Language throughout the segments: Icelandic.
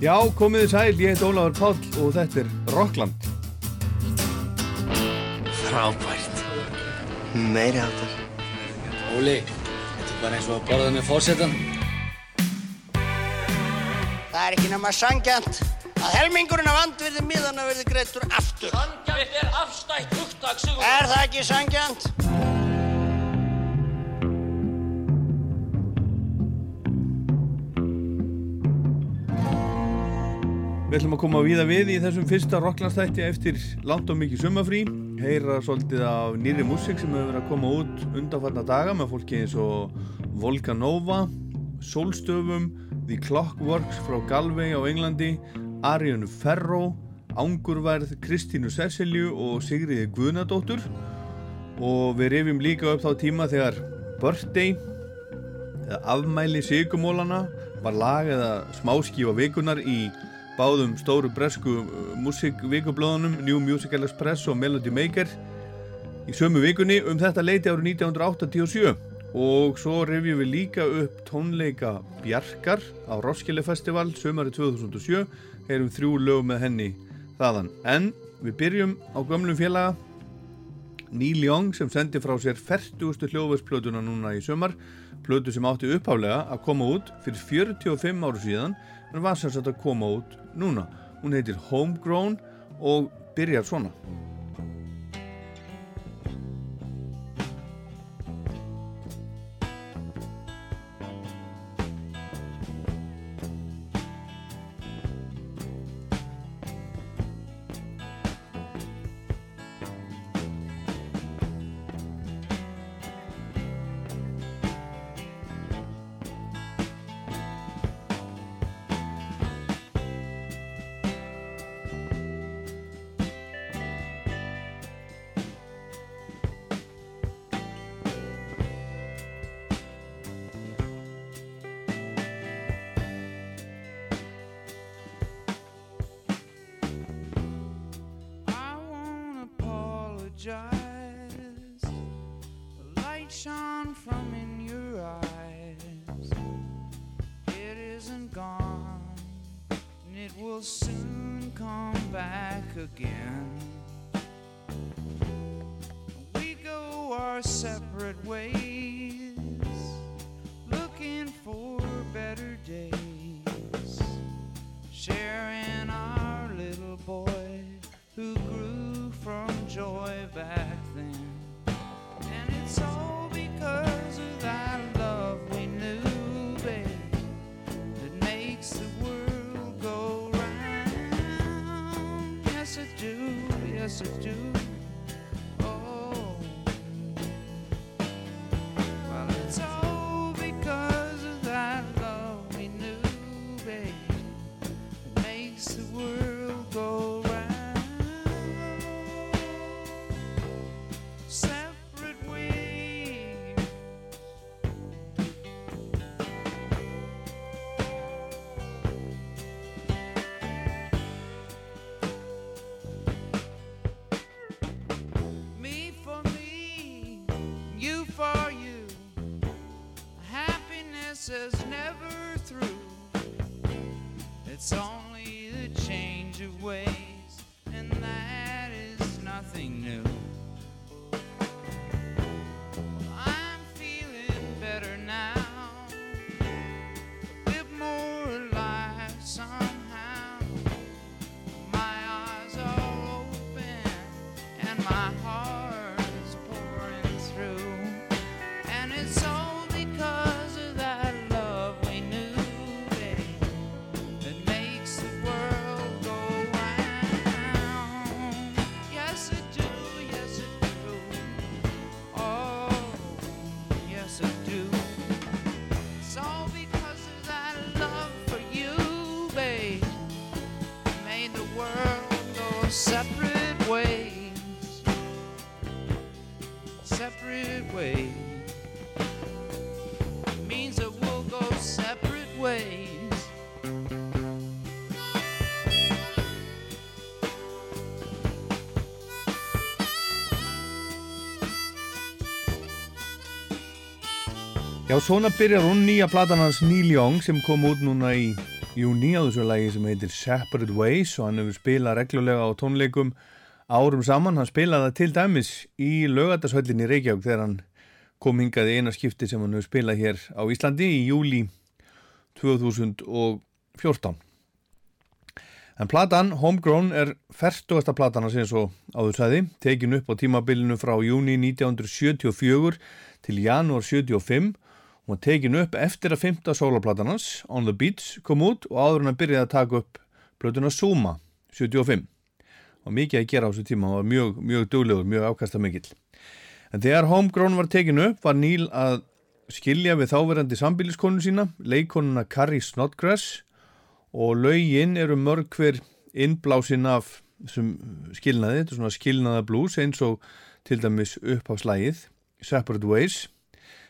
Já, komiði sæl, ég heit Ólafur Páll og þetta er Rockland. Frábært. Meiri áttar. Óli, þetta er bara eins og að borða með fórsetan. Það er ekki nema sangjant að helmingurinn af andvirði miðana verði greittur aftur. Sangjant er afstætt hugtak, Sigur. Er það ekki sangjant? Við ætlum að koma að víða við í þessum fyrsta Rocklandstætti eftir langt og mikið sumafrí. Heyra svolítið af nýri músík sem hefur verið að koma út undanfarnar daga með fólki eins og Volcanova, Solstöfum, The Clockworks frá Galway á Englandi, Arion Ferro, Angurværð, Kristínu Cecilju og Sigriði Guðnadóttur. Og við rifjum líka upp þá tíma þegar Birthday, eða afmæli sigumólana, var lag eða smáskífa vikunar í báðum stóru bresku músikvikublöðunum New Musical Express og Melody Maker í sömu vikunni um þetta leiti árið 1987 og svo revjum við líka upp tónleika Bjarkar á Roskilde Festival sömari 2007 heyrum þrjú lög með henni þaðan. En við byrjum á gömlum félaga. Neil Young sem sendi frá sér 40. hljóðversplötuna núna í sömar plötu sem átti uppháflega að koma út fyrir 45 áru síðan en var sagt að koma út núna. Hún heitir Homegrown og byrjar svona. Já, svona byrjar hún nýja platan hans Neil Young sem kom út núna í júni á þessu lagi sem heitir Separate Ways og hann hefur spilað reglulega á tónleikum árum saman. Hann spilaði til dæmis í lögatarshöllinni Reykjavík þegar hann kom hingað í eina skipti sem hann hefur spilað hér á Íslandi í júli 2014. En platan Homegrown er færtugasta platan að segja svo áður sæði, tekin upp á tímabilinu frá júni 1974 til janúar 75 og var tekin upp eftir að fymta soloplatanans On the Beach kom út og áður hann byrjaði að taka upp blötuna Suma 75 og mikið að gera á þessu tíma, hann var mjög, mjög duglegur, mjög afkasta mikill. En þegar Homegrown var tekin upp var Neil að skilja við þáverandi sambíliskonu sína, leikonuna Carrie Snodgrass og laugin eru mörg hver innblásin af skilnaði, þetta er svona skilnaða blues eins og til dæmis uppháðslægið Separate Ways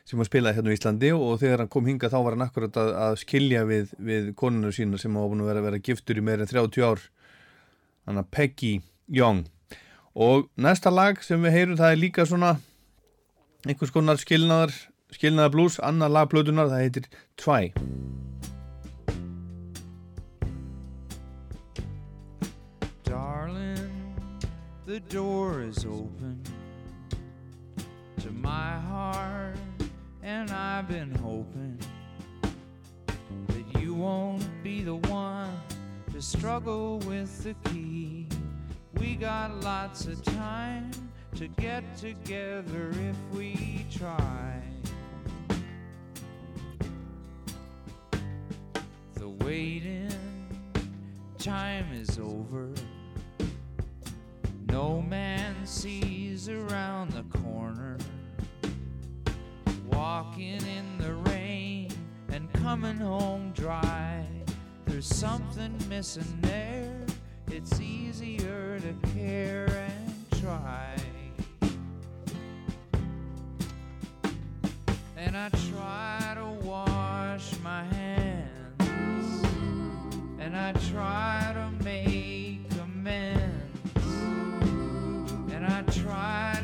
sem var spilað hérna í Íslandi og þegar hann kom hinga þá var hann akkurat að, að skilja við, við konuna sína sem hafa búin að vera, vera giftur í meirinn 30 ár. Hann að Peggy Young. Og næsta lag sem við heyrum það er líka svona einhvers konar skilnaðar skilnaða blues, annar lagplötunar það heitir Try. The door is open to my heart, and I've been hoping that you won't be the one to struggle with the key. We got lots of time to get together if we try. The waiting time is over. No man sees around the corner. Walking in the rain and coming home dry. There's something missing there. It's easier to care and try. And I try to wash my hands. And I try to make amends. And I try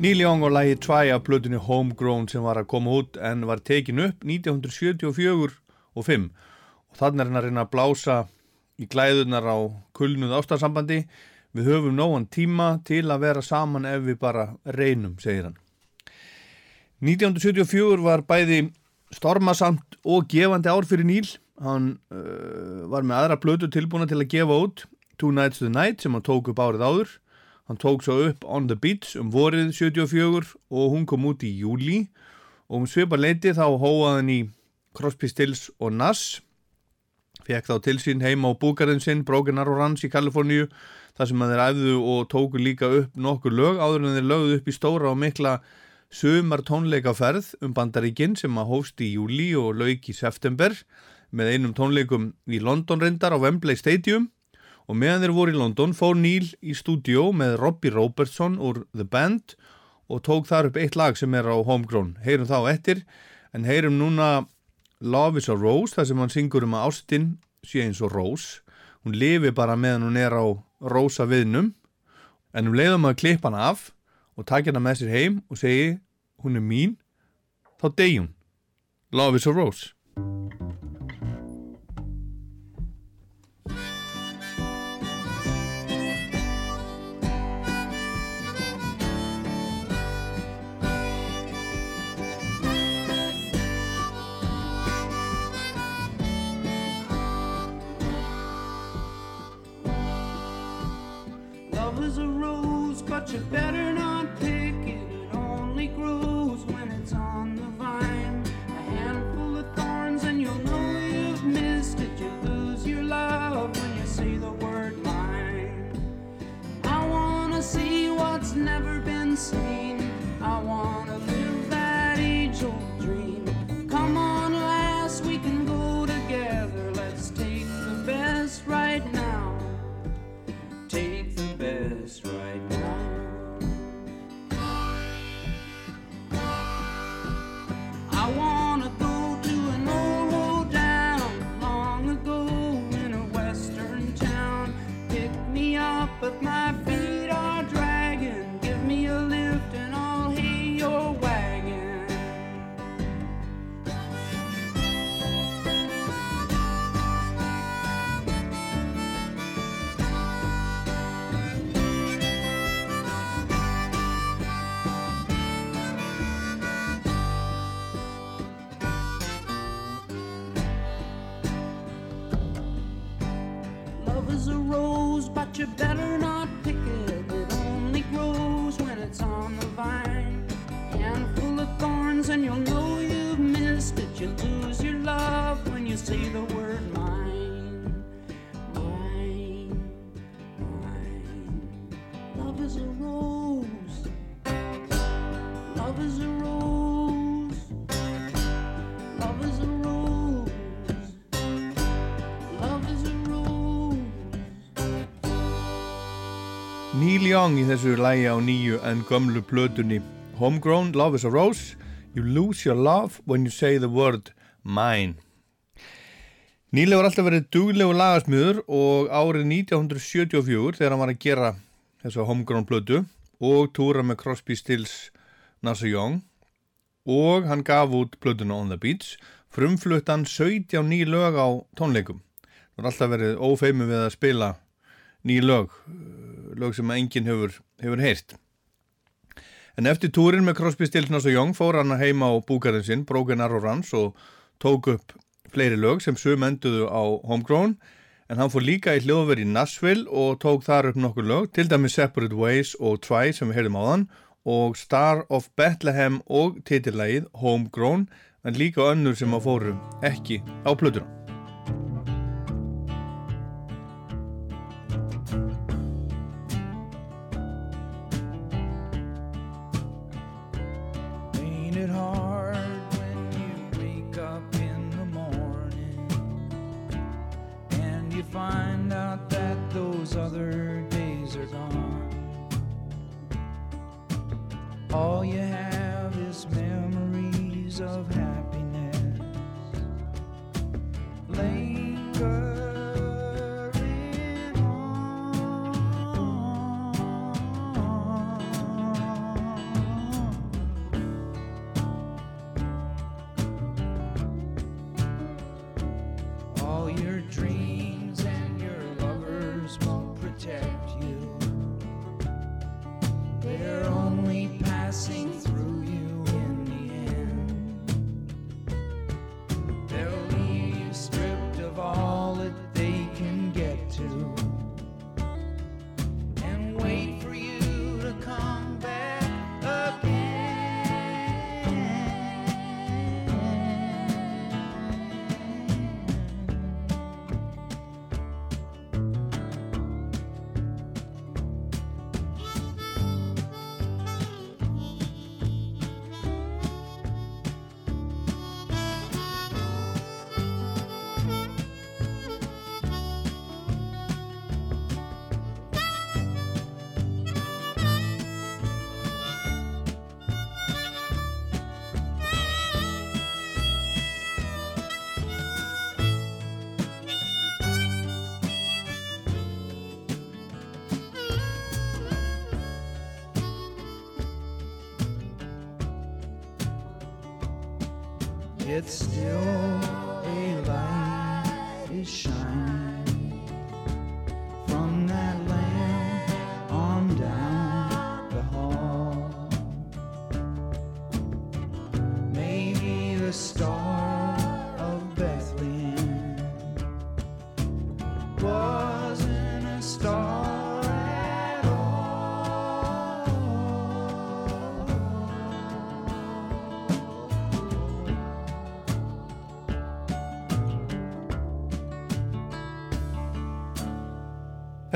Neil Young og lagi Try af plötunni Homegrown sem var að koma út en var tekin upp 1974 og 5 og þannig er hann að reyna að blása í glæðunar á kulnuð ástarsambandi. Við höfum nógan tíma til að vera saman ef við bara reynum, segir hann. 1974 var bæði stormasamt og gefandi ár fyrir Neil. Hann uh, var með aðra plötu tilbúna til að gefa út. Two Nights to the Night sem hann tók upp árið áður Hann tók svo upp On the Beach um vorið 74 og hún kom út í júli og um svipa leiti þá hóað hann í Crosby, Stills og Nass fekk þá til sín heima á búkarinn sinn Broken Arrow Ranch í Kaliforníu þar sem að þeir æfðu og tóku líka upp nokkur lög áður en þeir lögðu upp í stóra og mikla sumar tónleikaferð um bandaríkinn sem að hóst í júli og lög í september með einum tónleikum í London reyndar á Wembley Stadium og meðan þeir voru í London fór Neil í stúdíó með Robbie Robertson úr The Band og tók þar upp eitt lag sem er á Homegrown. Heyrum þá eftir en heyrum núna Love is a Rose þar sem hann syngur um að ástin sé eins og Rose hún lifi bara meðan hún er á rosa viðnum. En um leiðum að klippa hana af og taka hana með sér heim og segi hún er mín þá deyjum Love is a Rose is a rose, but you better not Young í þessu lægi á nýju en gömlu plötunni. Homegrown, Love is a Rose You lose your love when you say the word mine. Neil hefur alltaf verið duglegu lagasmiður og árið 1974 þegar hann var að gera þessu Homegrown plötu og túra með Crosby, Stills, Nasa Young og hann gaf út plötuna On the Beach frumflutt hann 17 ný lög á tónleikum. Það var alltaf verið ófeimi við að spila ný lög lög sem enginn hefur, hefur heyrt. En eftir túrin með Crosby, Stills, Nass og Young fór hann heima á búkarinn sinn, Broken Arrow Runs og tók upp fleiri lög sem sum enduðu á Homegrown en hann fór líka í hljóðveri í Nashville og tók þar upp nokkur lög, til dæmi Separate Ways og Try sem við heyrðum á þann og Star of Bethlehem og titillagið Homegrown en líka önnur sem að fóru ekki á plötuna. All you have is memories of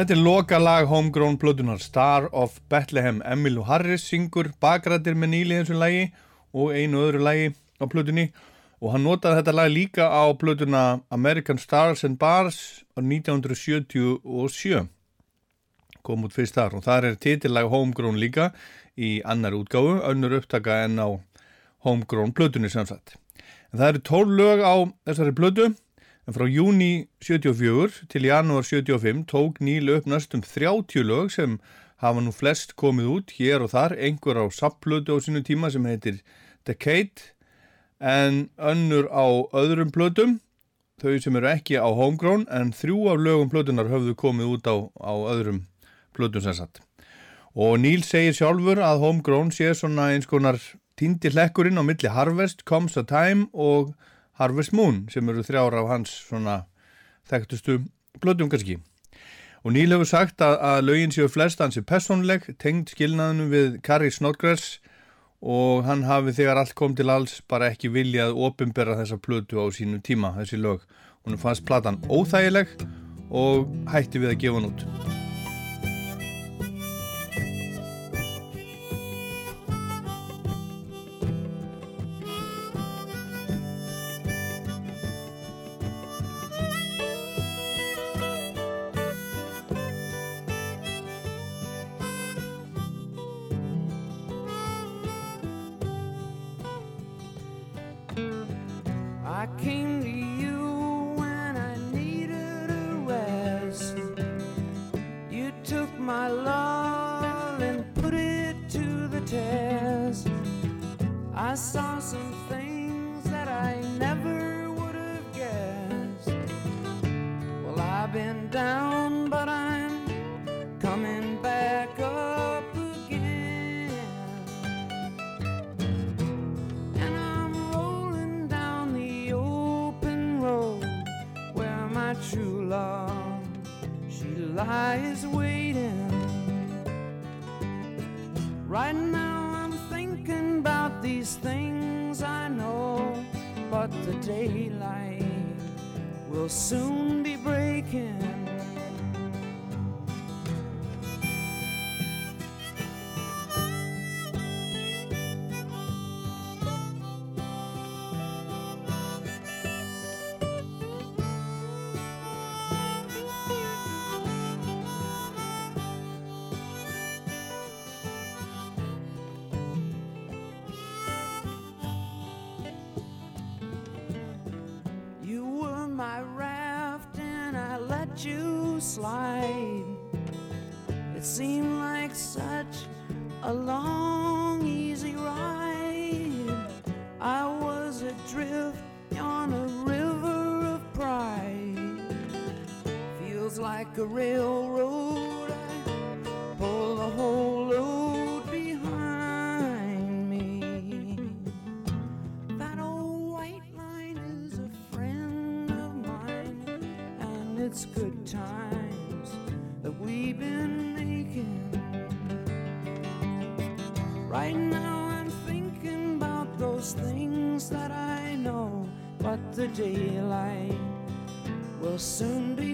Þetta er loka lag Homegrown plötunar Star of Bethlehem Emilu Harris syngur bakrættir með Níli þessu lagi og einu öðru lagi á plötunni. Og hann notaði þetta lag líka á plötuna American Stars and Bars á 1977 kom út fyrst þar og þar er titillag Homegrown líka í annar útgáfu, önnur upptaka en á Homegrown plötunni samsagt. En það eru tól lög á þessari plötu En frá júni 74 til janúar 75 tók Níl upp næstum 30 lög sem hafa nú flest komið út hér og þar, einhver á sapplötu á sínu tíma sem heitir Decade en önnur á öðrum plötum, þau sem eru ekki á homegrown en þrjú af lögum plötunar höfðu komið út á, á öðrum plötum sem satt. Og Níl segir sjálfur að homegrown sé svona eins konar týndi hlekkurinn á milli Harvest, Comes a Time og Harvest Moon sem eru þrjára af hans svona þekktustu blöðum kannski. Og Níl hefur sagt að, að lögin séu flest hansi personleg, tengd skilnaðinu við Carrie Snodgrass og hann hafi þegar allt kom til alls bara ekki viljað ofinbera þessa plötu á sínu tíma, þessi lög. Hún fannst platan óþægileg og hætti við að gefa hann út. She lies waiting. Right now I'm thinking about these things I know, but the daylight will soon A railroad. I pull the whole load behind me. That old white line is a friend of mine, and it's good times that we've been making. Right now, I'm thinking about those things that I know, but the daylight will soon be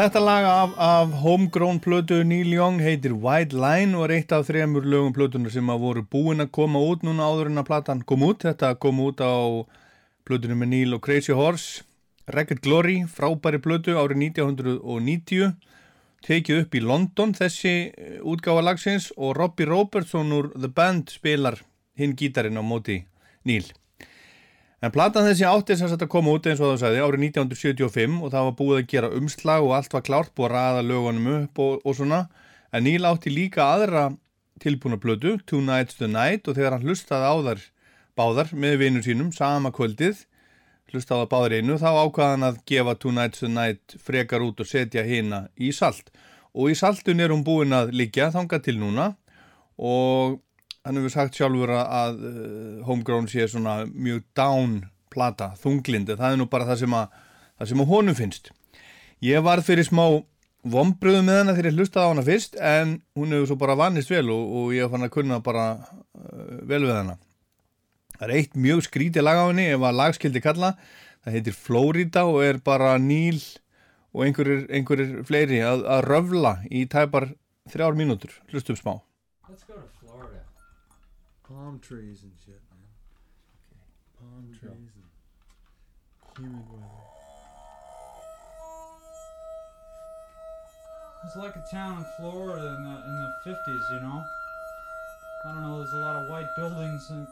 Þetta lag af, af homegrown plötu Neil Young heitir White Line og er eitt af þremur lögum plötunar sem að voru búin að koma út núna áður en að platan kom út. Þetta kom út á plötunum með Neil og Crazy Horse, Ragged Glory, frábæri plötu árið 1990, tekið upp í London þessi eh, útgáfa lagsins og Robbie Robertson úr The Band spilar hinn gítarinn á móti Neil. En platan þessi átti þess að koma út eins og það sagði árið 1975 og það var búið að gera umslag og allt var klárt búið að ræða lögunum upp og, og svona. En Níl átti líka aðra tilbúna blödu, Two Nights the Night og þegar hann hlustaði á þar báðar með vinnu sínum, sama kvöldið, hlustaði á báðar einu, þá ákvaði hann að gefa Two Nights the Night frekar út og setja hina í salt. Og í saltun er hún búin að liggja þanga til núna og hann hefur sagt sjálfur að uh, Homegrown sé svona mjög down plata, þunglindi, það er nú bara það sem að, það sem að honum finnst. Ég var fyrir smá vombriðu með hana þegar ég hlustaði á hana fyrst en hún hefur svo bara vannist vel og, og ég fann að kunna bara uh, vel við hana. Það er eitt mjög skrítið lag á henni ef að lagskildi kalla, það heitir Florida og er bara Níl og einhverjir, einhverjir fleiri að, að röfla í tæpar þrjár mínútur, hlustum smá. Let's go. Palm trees and shit, man. Okay. Palm trees and humid weather. It's like a town in Florida in the in the fifties, you know. I don't know. There's a lot of white buildings, and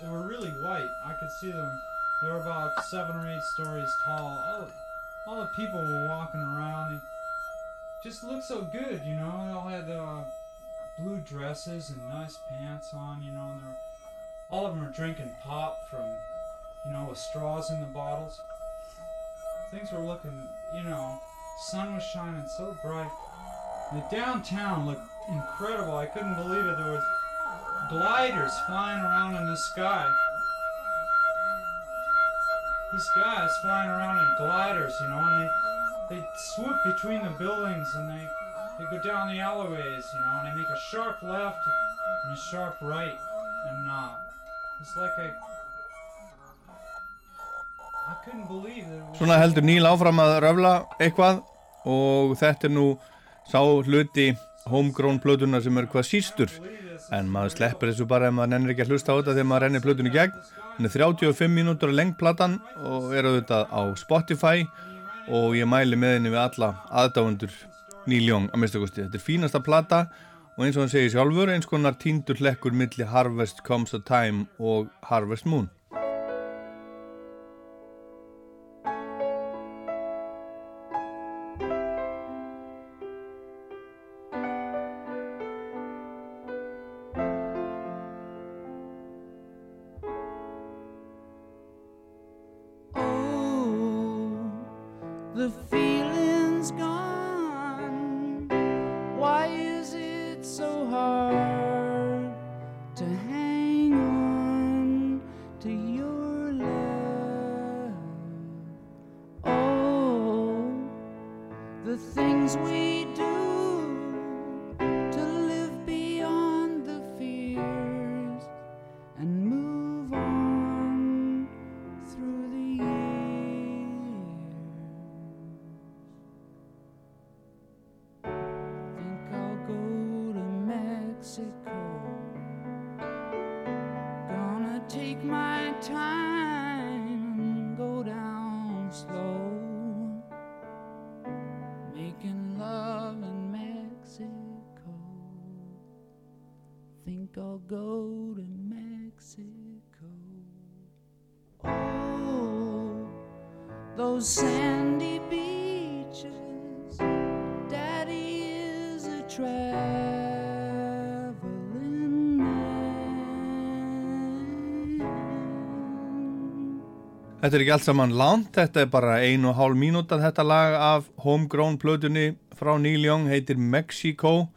they were really white. I could see them. They were about seven or eight stories tall. All, all the people were walking around. They just looked so good, you know. They all had uh, blue dresses and nice pants on, you know. And they're, all of them are drinking pop from, you know, with straws in the bottles. Things were looking, you know, sun was shining so bright. The downtown looked incredible. I couldn't believe it. There was gliders flying around in the sky. These guys flying around in gliders, you know, and they they swoop between the buildings and they they go down the alleyways, you know, and they make a sharp left and a sharp right, and uh, it's like I I Svona heldur Níl áfram að röfla eitthvað og þetta er nú sá hluti homegrown plötunar sem er hvað sístur. En maður sleppur þessu bara ef maður nennir ekki að hlusta á þetta þegar maður rennir plötun í gegn. Hann er 35 mínútur lengt platan og er auðvitað á Spotify og ég mæli með henni við alla aðdáfundur Níl Jóng að mista kosti. Þetta er fínasta plata og eins og hann segir sjálfur eins konar tíndur hlekkur milli Harvest Comes a Time og Harvest Moon Think I'll go to Mexico. Oh, those sandy beaches. Daddy is a traveling man. Þetta er ekki allt saman langt, þetta er bara ein og hálf mínúta þetta lag af homegrown plötunni frá Neil Young heitir Mexico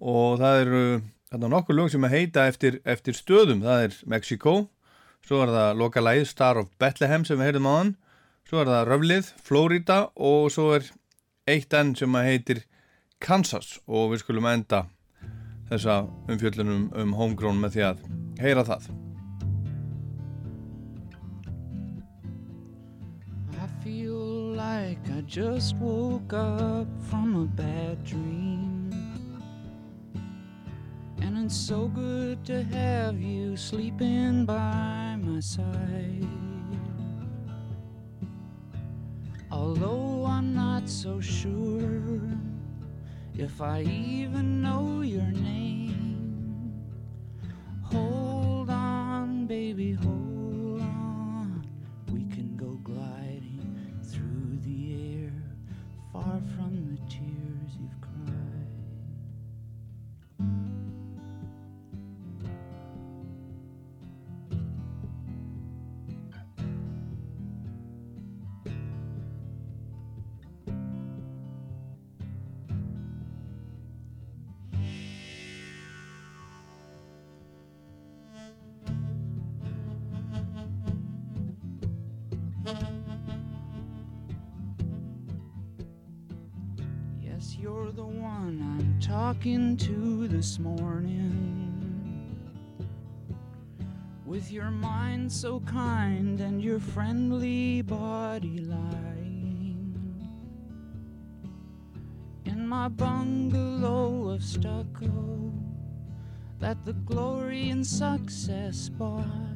og það eru þarna nokkur lög sem að heita eftir, eftir stöðum, það er Mexico svo er það lokalæð Star of Bethlehem sem við heyrðum á hann svo er það Röflið, Florida og svo er eitt enn sem að heitir Kansas. Og við skulum enda þessa umfjöllunum um homegrown með því að heyra það. I feel like I just woke up from a bad dream. And it's so good to have you sleeping by my side. Although I'm not so sure if I even know your name. Hold on, baby, hold on. We can go gliding through the air, far from the tears I'm talking to this morning. With your mind so kind and your friendly body lying in my bungalow of stucco that the glory and success bought.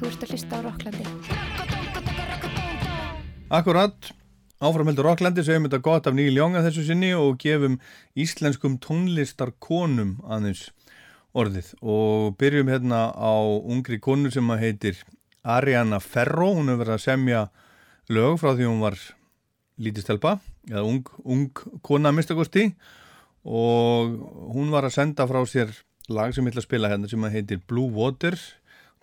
Þú ert að hlusta á Rocklandi. Akkurat, áfram heldur Rocklandi segjum þetta gott af Níl Jónga þessu sinni og gefum íslenskum tónlistarkonum aðeins orðið. Og byrjum hérna á ungri konu sem að heitir Ariana Ferro, hún hefur verið að semja lög frá því hún var lítistelpa, eða ung, ung kona mistakosti og hún var að senda frá sér lag sem ætla að spila hérna sem að heitir Blue Water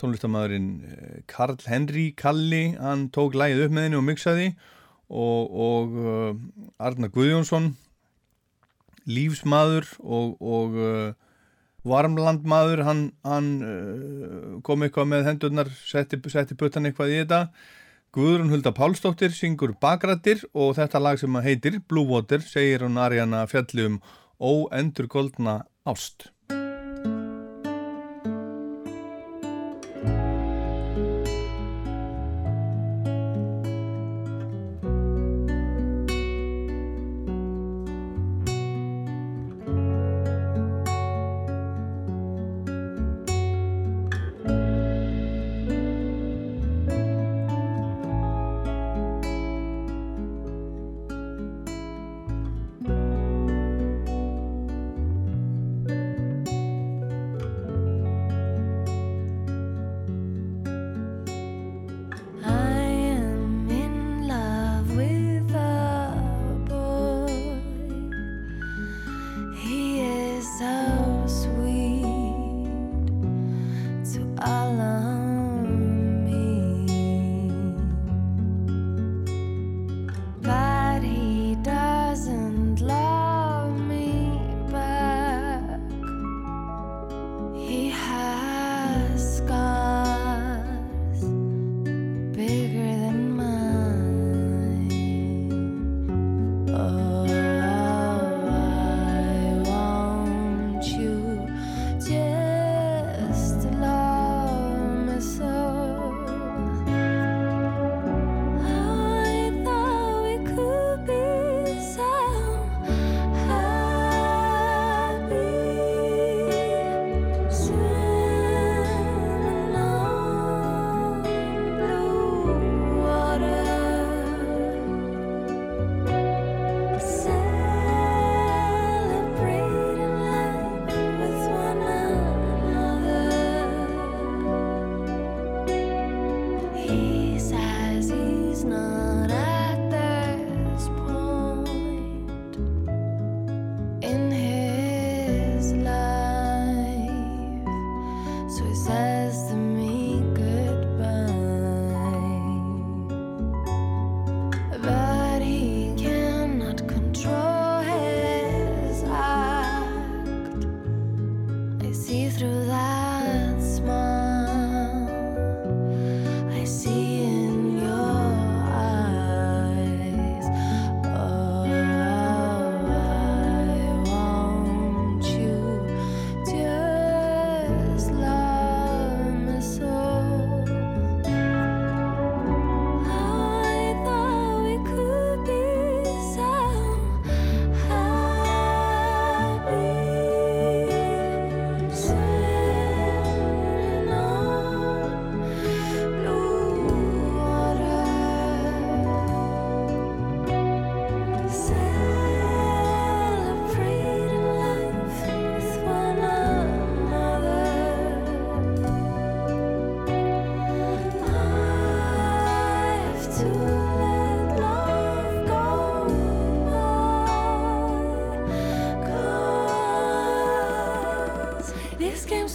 tónlistamæðurinn eh, Karl Henry Kalli, hann tók lagið upp með henni og mixaði og, og uh, Arnar Guðjónsson lífsmaður og, og uh, varmlandmaður hann, hann uh, kom eitthvað með hendurnar setti, setti puttan eitthvað í þetta. Guðrún Hulda Pálsdóttir syngur bakrættir og þetta lag sem heitir Blue Water segir hún Arjana fjalli um óendur goldna ást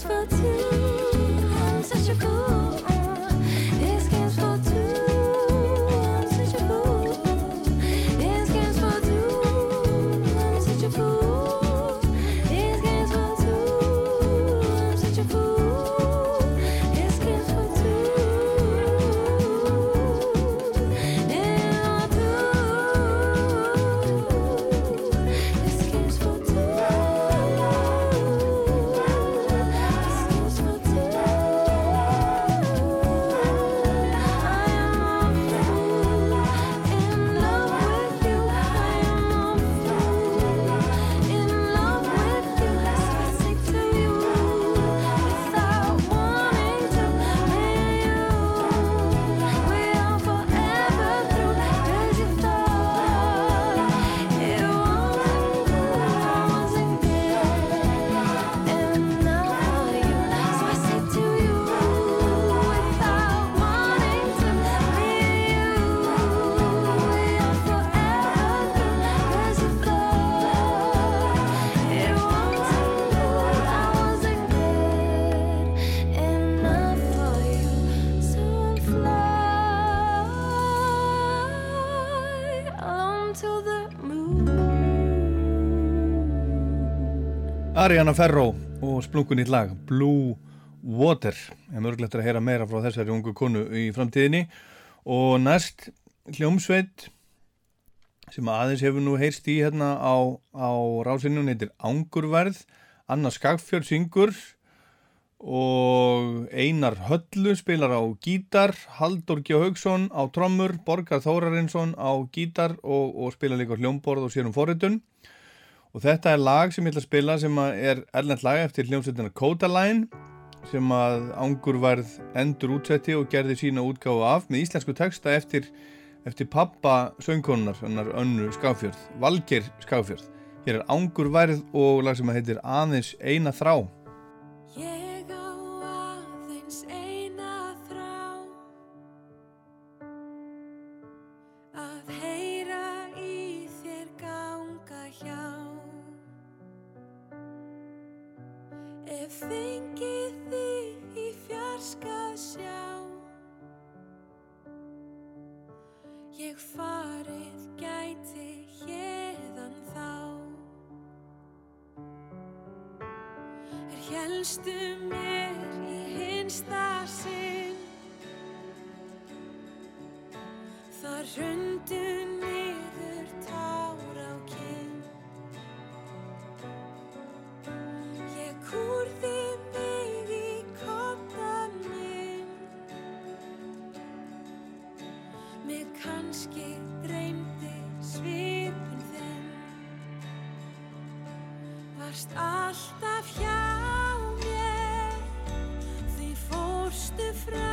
games for Ariana Ferro og splunkunýtt lag Blue Water. Mörglegt er að heyra meira frá þessari ungu konu í framtíðinni. Og næst hljómsveit sem aðeins hefur nú heyrst í hérna á, á rásinu hún heitir Angurverð Anna Skagfjörð syngur. Og Einar Höllu spilar á gítar. Haldur Gjá Haugsson á trommur. Borgar Þórarinsson á gítar og, og spila líka hljómborð og sér um forritun Og þetta er lag sem ég ætla að spila sem er erlend lag eftir hljómsveitina Codaline sem að Angurvarð endur útsetti og gerði sína útgáfu af með íslensku texta eftir, eftir pappa söngkonunar, önnu Skáfjörð, Valgeir Skáfjörð. Hér er Angurvarð og lag sem heitir Aðeins eina þrá. Ég varst alltaf hjá mér. Því fórstu frá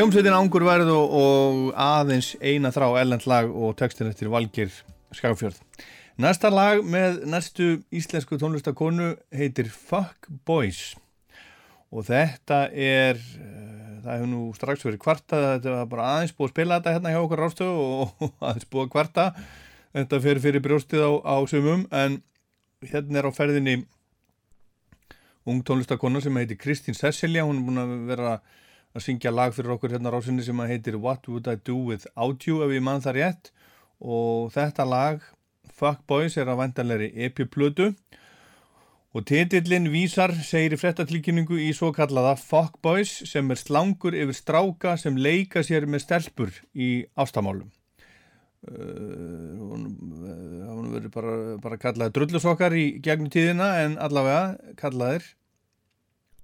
Hljómsveitin Ángur værið og, og aðeins eina þrá ellend lag og textin eftir Valgir Skagfjörð. Næsta lag með næstu íslensku tónlistakonu heitir Fuck Boys. Og þetta er, uh, það hefur nú strax verið kvarta, þetta var bara aðeins búið að spila þetta hérna hjá okkur rástöðu og, aðeins búið að kvarta, þetta fyrir fyrir brjóstið á, á sumum en hérna er á ferðinni ung tónlistakona sem heitir Kristín Cecilia, hún er búin að vera að syngja lag fyrir okkur hérna rásinni sem að heitir What Would I Do Without You ef ég mann það rétt. Og þetta lag Fuck Boys er að vantanlegri epiplötu og titillin vísar segir í frettatilkynningu í svo kallaða Fuck Boys sem er slangur yfir stráka sem leika sér með stelpur í ástamálum. Hún, uh, verður bara, bara kallaði drullusokkar í gegnum tíðina en allavega kallaðir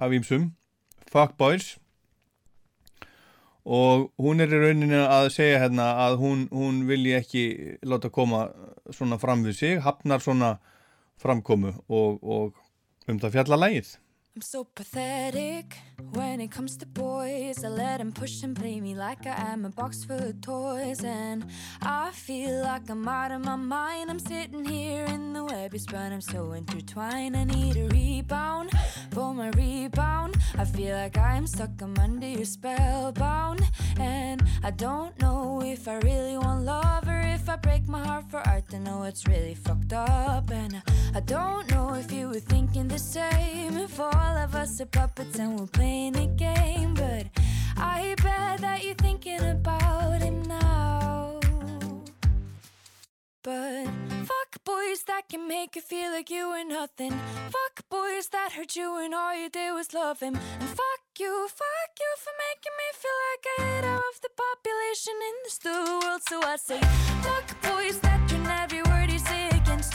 af ímsum fuckboys og hún er í rauninni að segja hérna að hún, hún vilji ekki láta koma svona fram við sig hafnar svona framkomu og, og um það fjalla lægið I'm so pathetic when it comes to boys. I let them push and play me like I am a box full of toys. And I feel like I'm out of my mind. I'm sitting here in the web you spun. I'm so intertwined. I need a rebound for my rebound. I feel like I'm stuck, I'm under your spellbound. And I don't know if I really want love or if I break my heart for art. I know it's really fucked up. And I don't know if you were thinking the same. If all of us are puppets and we're playing a game. But I bet that you're thinking about him now. But fuck boys that can make you feel like you were nothing. Fuck boys that hurt you and all you did was love him. And fuck you, fuck you for making me feel like I hate half of the population in this world. So I say, fuck boys that turn every you say against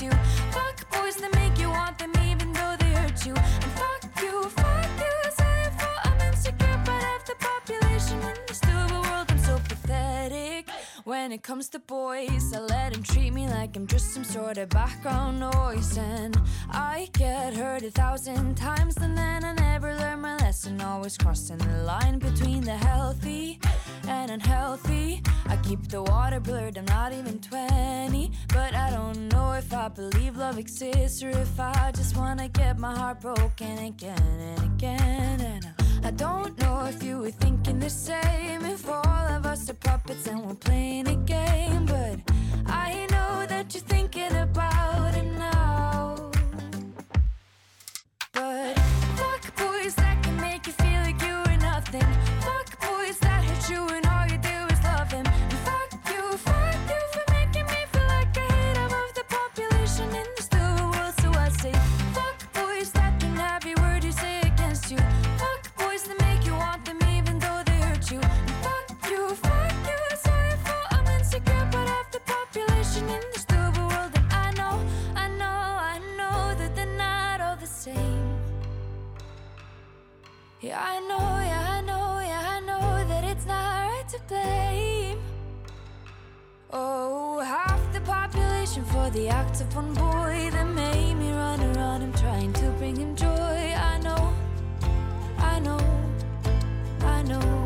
you. Fuck boys that make you want them even though they hurt you. And fuck you, fuck you, your fault. I'm insecure, but half the population in this little world. I'm so pathetic. When it comes to boys, I let them treat me like I'm just some sort of background noise. And I get hurt a thousand times, and then I never learn my lesson. Always crossing the line between the healthy and unhealthy. I keep the water blurred, I'm not even 20. But I don't know if I believe love exists or if I just wanna get my heart broken again and again. And I, don't know if you were thinking the same. If all of us are puppets and we're playing a game. But I Yeah, I know, yeah, I know, yeah, I know that it's not right to blame. Oh, half the population for the act of one boy that made me run around him trying to bring him joy. I know, I know, I know.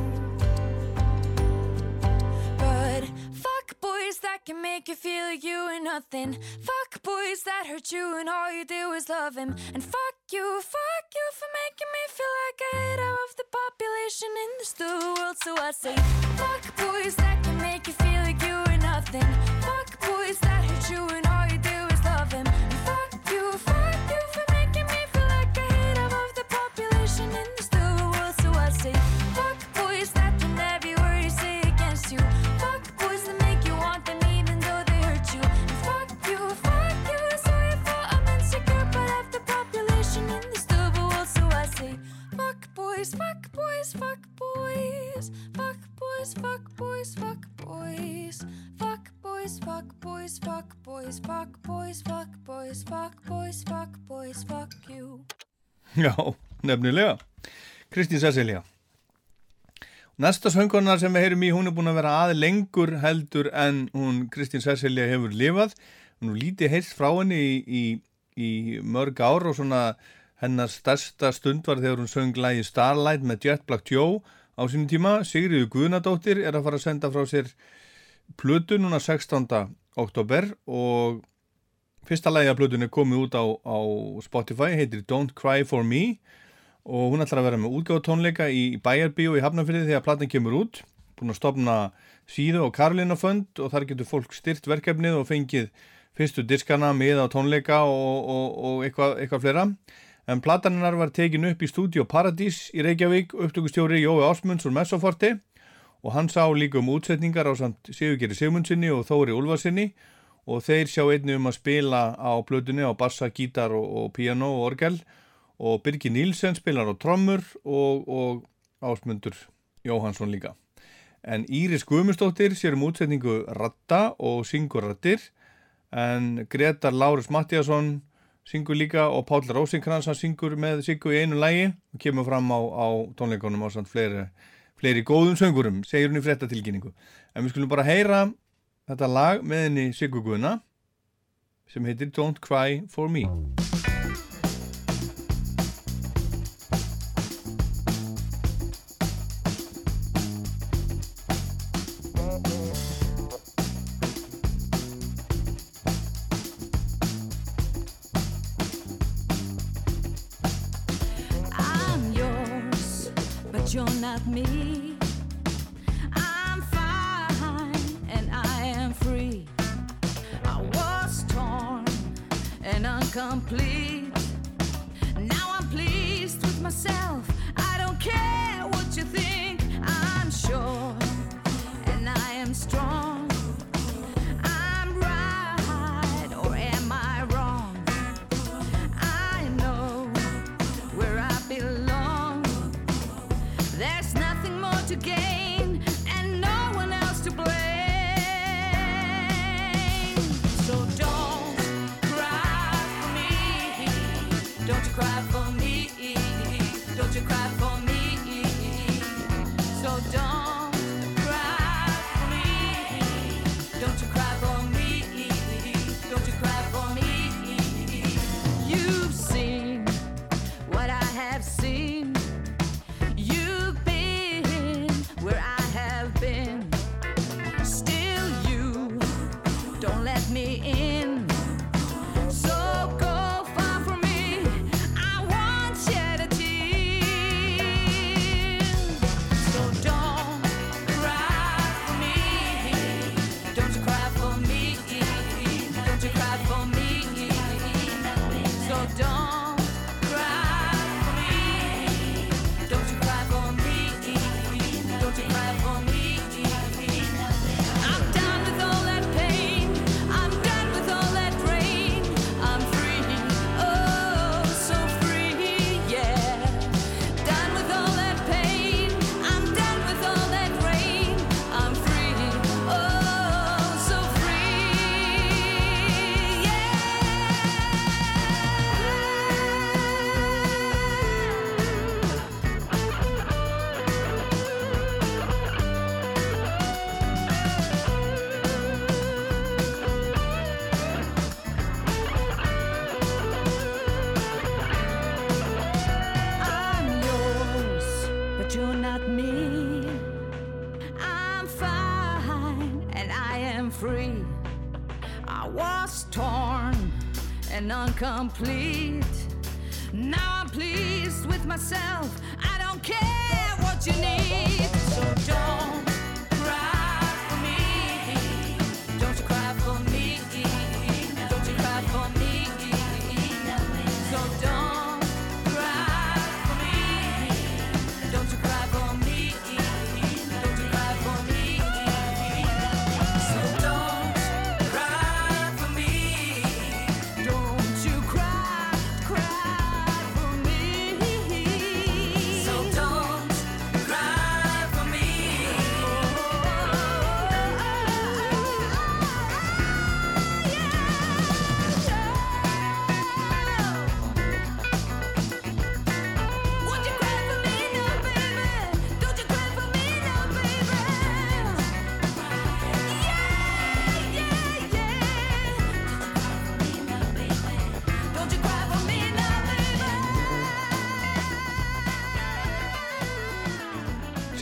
Can make you feel like you ain't nothing. Fuck boys that hurt you and all you do is love him. And fuck you, fuck you for making me feel like I hate of the population in this world. So I say, fuck boys that can make you feel like you ain't nothing. Fuck boys that hurt you and boys, fuck boys, fuck boys. Fuck boys, fuck boys, fuck boys. Fuck boys, fuck boys, fuck boys Fuck boys, fuck you. Já, nefnilega. Kristín Cecilia Næsta söngurna sem við heyrum í hún er búin að vera aðeins lengur heldur en hún Kristín Cecilia hefur lifað. Hún lítið heist frá henni í, í, í mörg ár og svona hennar stærsta stund var þegar hún söng lægi Starlight með Jet Black Joe á sínum tíma. Sigriður Guðnadóttir er að fara að senda frá sér plötu núna 16. oktober og fyrsta lægi af plötunni komið út á, á Spotify, heitir Don't Cry For Me og hún ætlar að vera með útgáðutónleika í Bæjarbíu í Hafnarfyrði þegar platan kemur út búin að stopna síðu og Karolina Fund og þar getur fólk styrt verkefnið og fengið fyrstu diskana með á tónleika og, og, og eitthvað, eitthvað fleira en plataninnar var tekin upp í stúdíu Paradís í Reykjavík upptökustjóri Jói Ásmunds úr Messoforti og hann sá líka um útsetningar á samt Sigurgeri Sigmundsinni og Þóri Úlfarsinni og þeir sjá einni um að spila á blöðunni á bassa, gítar og, og piano og orgel. Og Birgir Nílsen spilar á trommur og, og Ásmundur Jóhansson líka. En Íris Guðmundsdóttir sér um útsetningu ratta og syngur rattir en Gretar Lárus Mattíasson syngur líka og Páll Rósinkrans hann syngur með Siggu í einu lægi og kemur fram á, á tónleikonum á samt fleiri, fleiri góðum söngurum, segir hún í fréttatilkynningu. En við skulum bara heyra þetta lag með henni Siggu Guðna sem heitir Don't Cry For Me.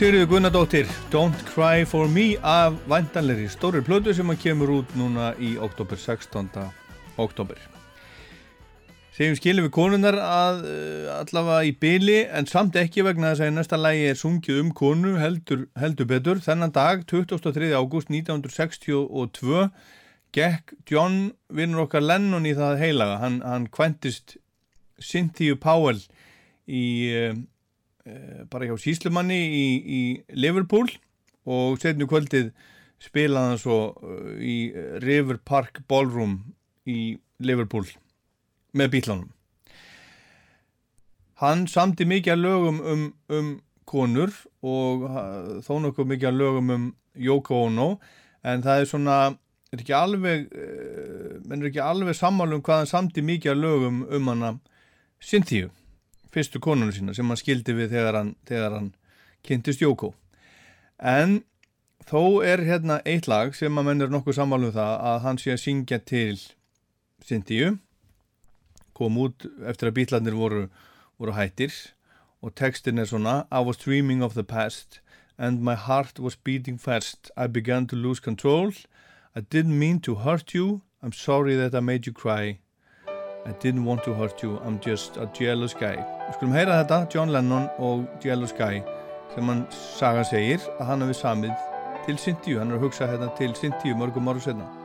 Sigriður Gunnadóttir, Don't Cry For Me af væntanleiri stóri plötu sem að kemur út núna í oktober, 16. oktober. Segjum skilum við konunar að uh, allavega í byli en samt ekki vegna þess að næsta lægi er sungið um konu heldur, heldur betur. Þennan dag, 23. ágúst 1962, gekk John vinnur okkar Lennon í það heilaga. Hann, hann kventist Cynthia Powell í... Eh, bara hjá síslumanni í, í Liverpool og setnu kvöldið spilaði hann svo eh, í River Park Ballroom í Liverpool með bílánum. Hann samti mikið að lögum um, um konur og þó nokkuð mikið að lögum um Yoko Ono en það er svona, er ekki alveg, uh, menn er ekki alveg sammálum hvað hann samti mikið að lögum um hana Cynthia fyrstu konunum sína sem hann skildi við þegar hann, þegar hann kynntist Jóko. En þó er hérna eitt lag sem að menn er nokkuð sammálum það að hann sé að syngja til Cynthia, kom út eftir að bítlarnir voru, voru hættir og textin er svona I was dreaming of the past and my heart was beating fast. I began to lose control. I didn't mean to hurt you. I'm sorry that I made you cry. I didn't want to hurt you, I'm just a jealous guy. Við skulum heyra þetta, John Lennon og Jealous Guy, sem hann saga segir að hann hefði samið til Cynthia, hann er að hugsa hérna til Cynthia mörgum ára setna.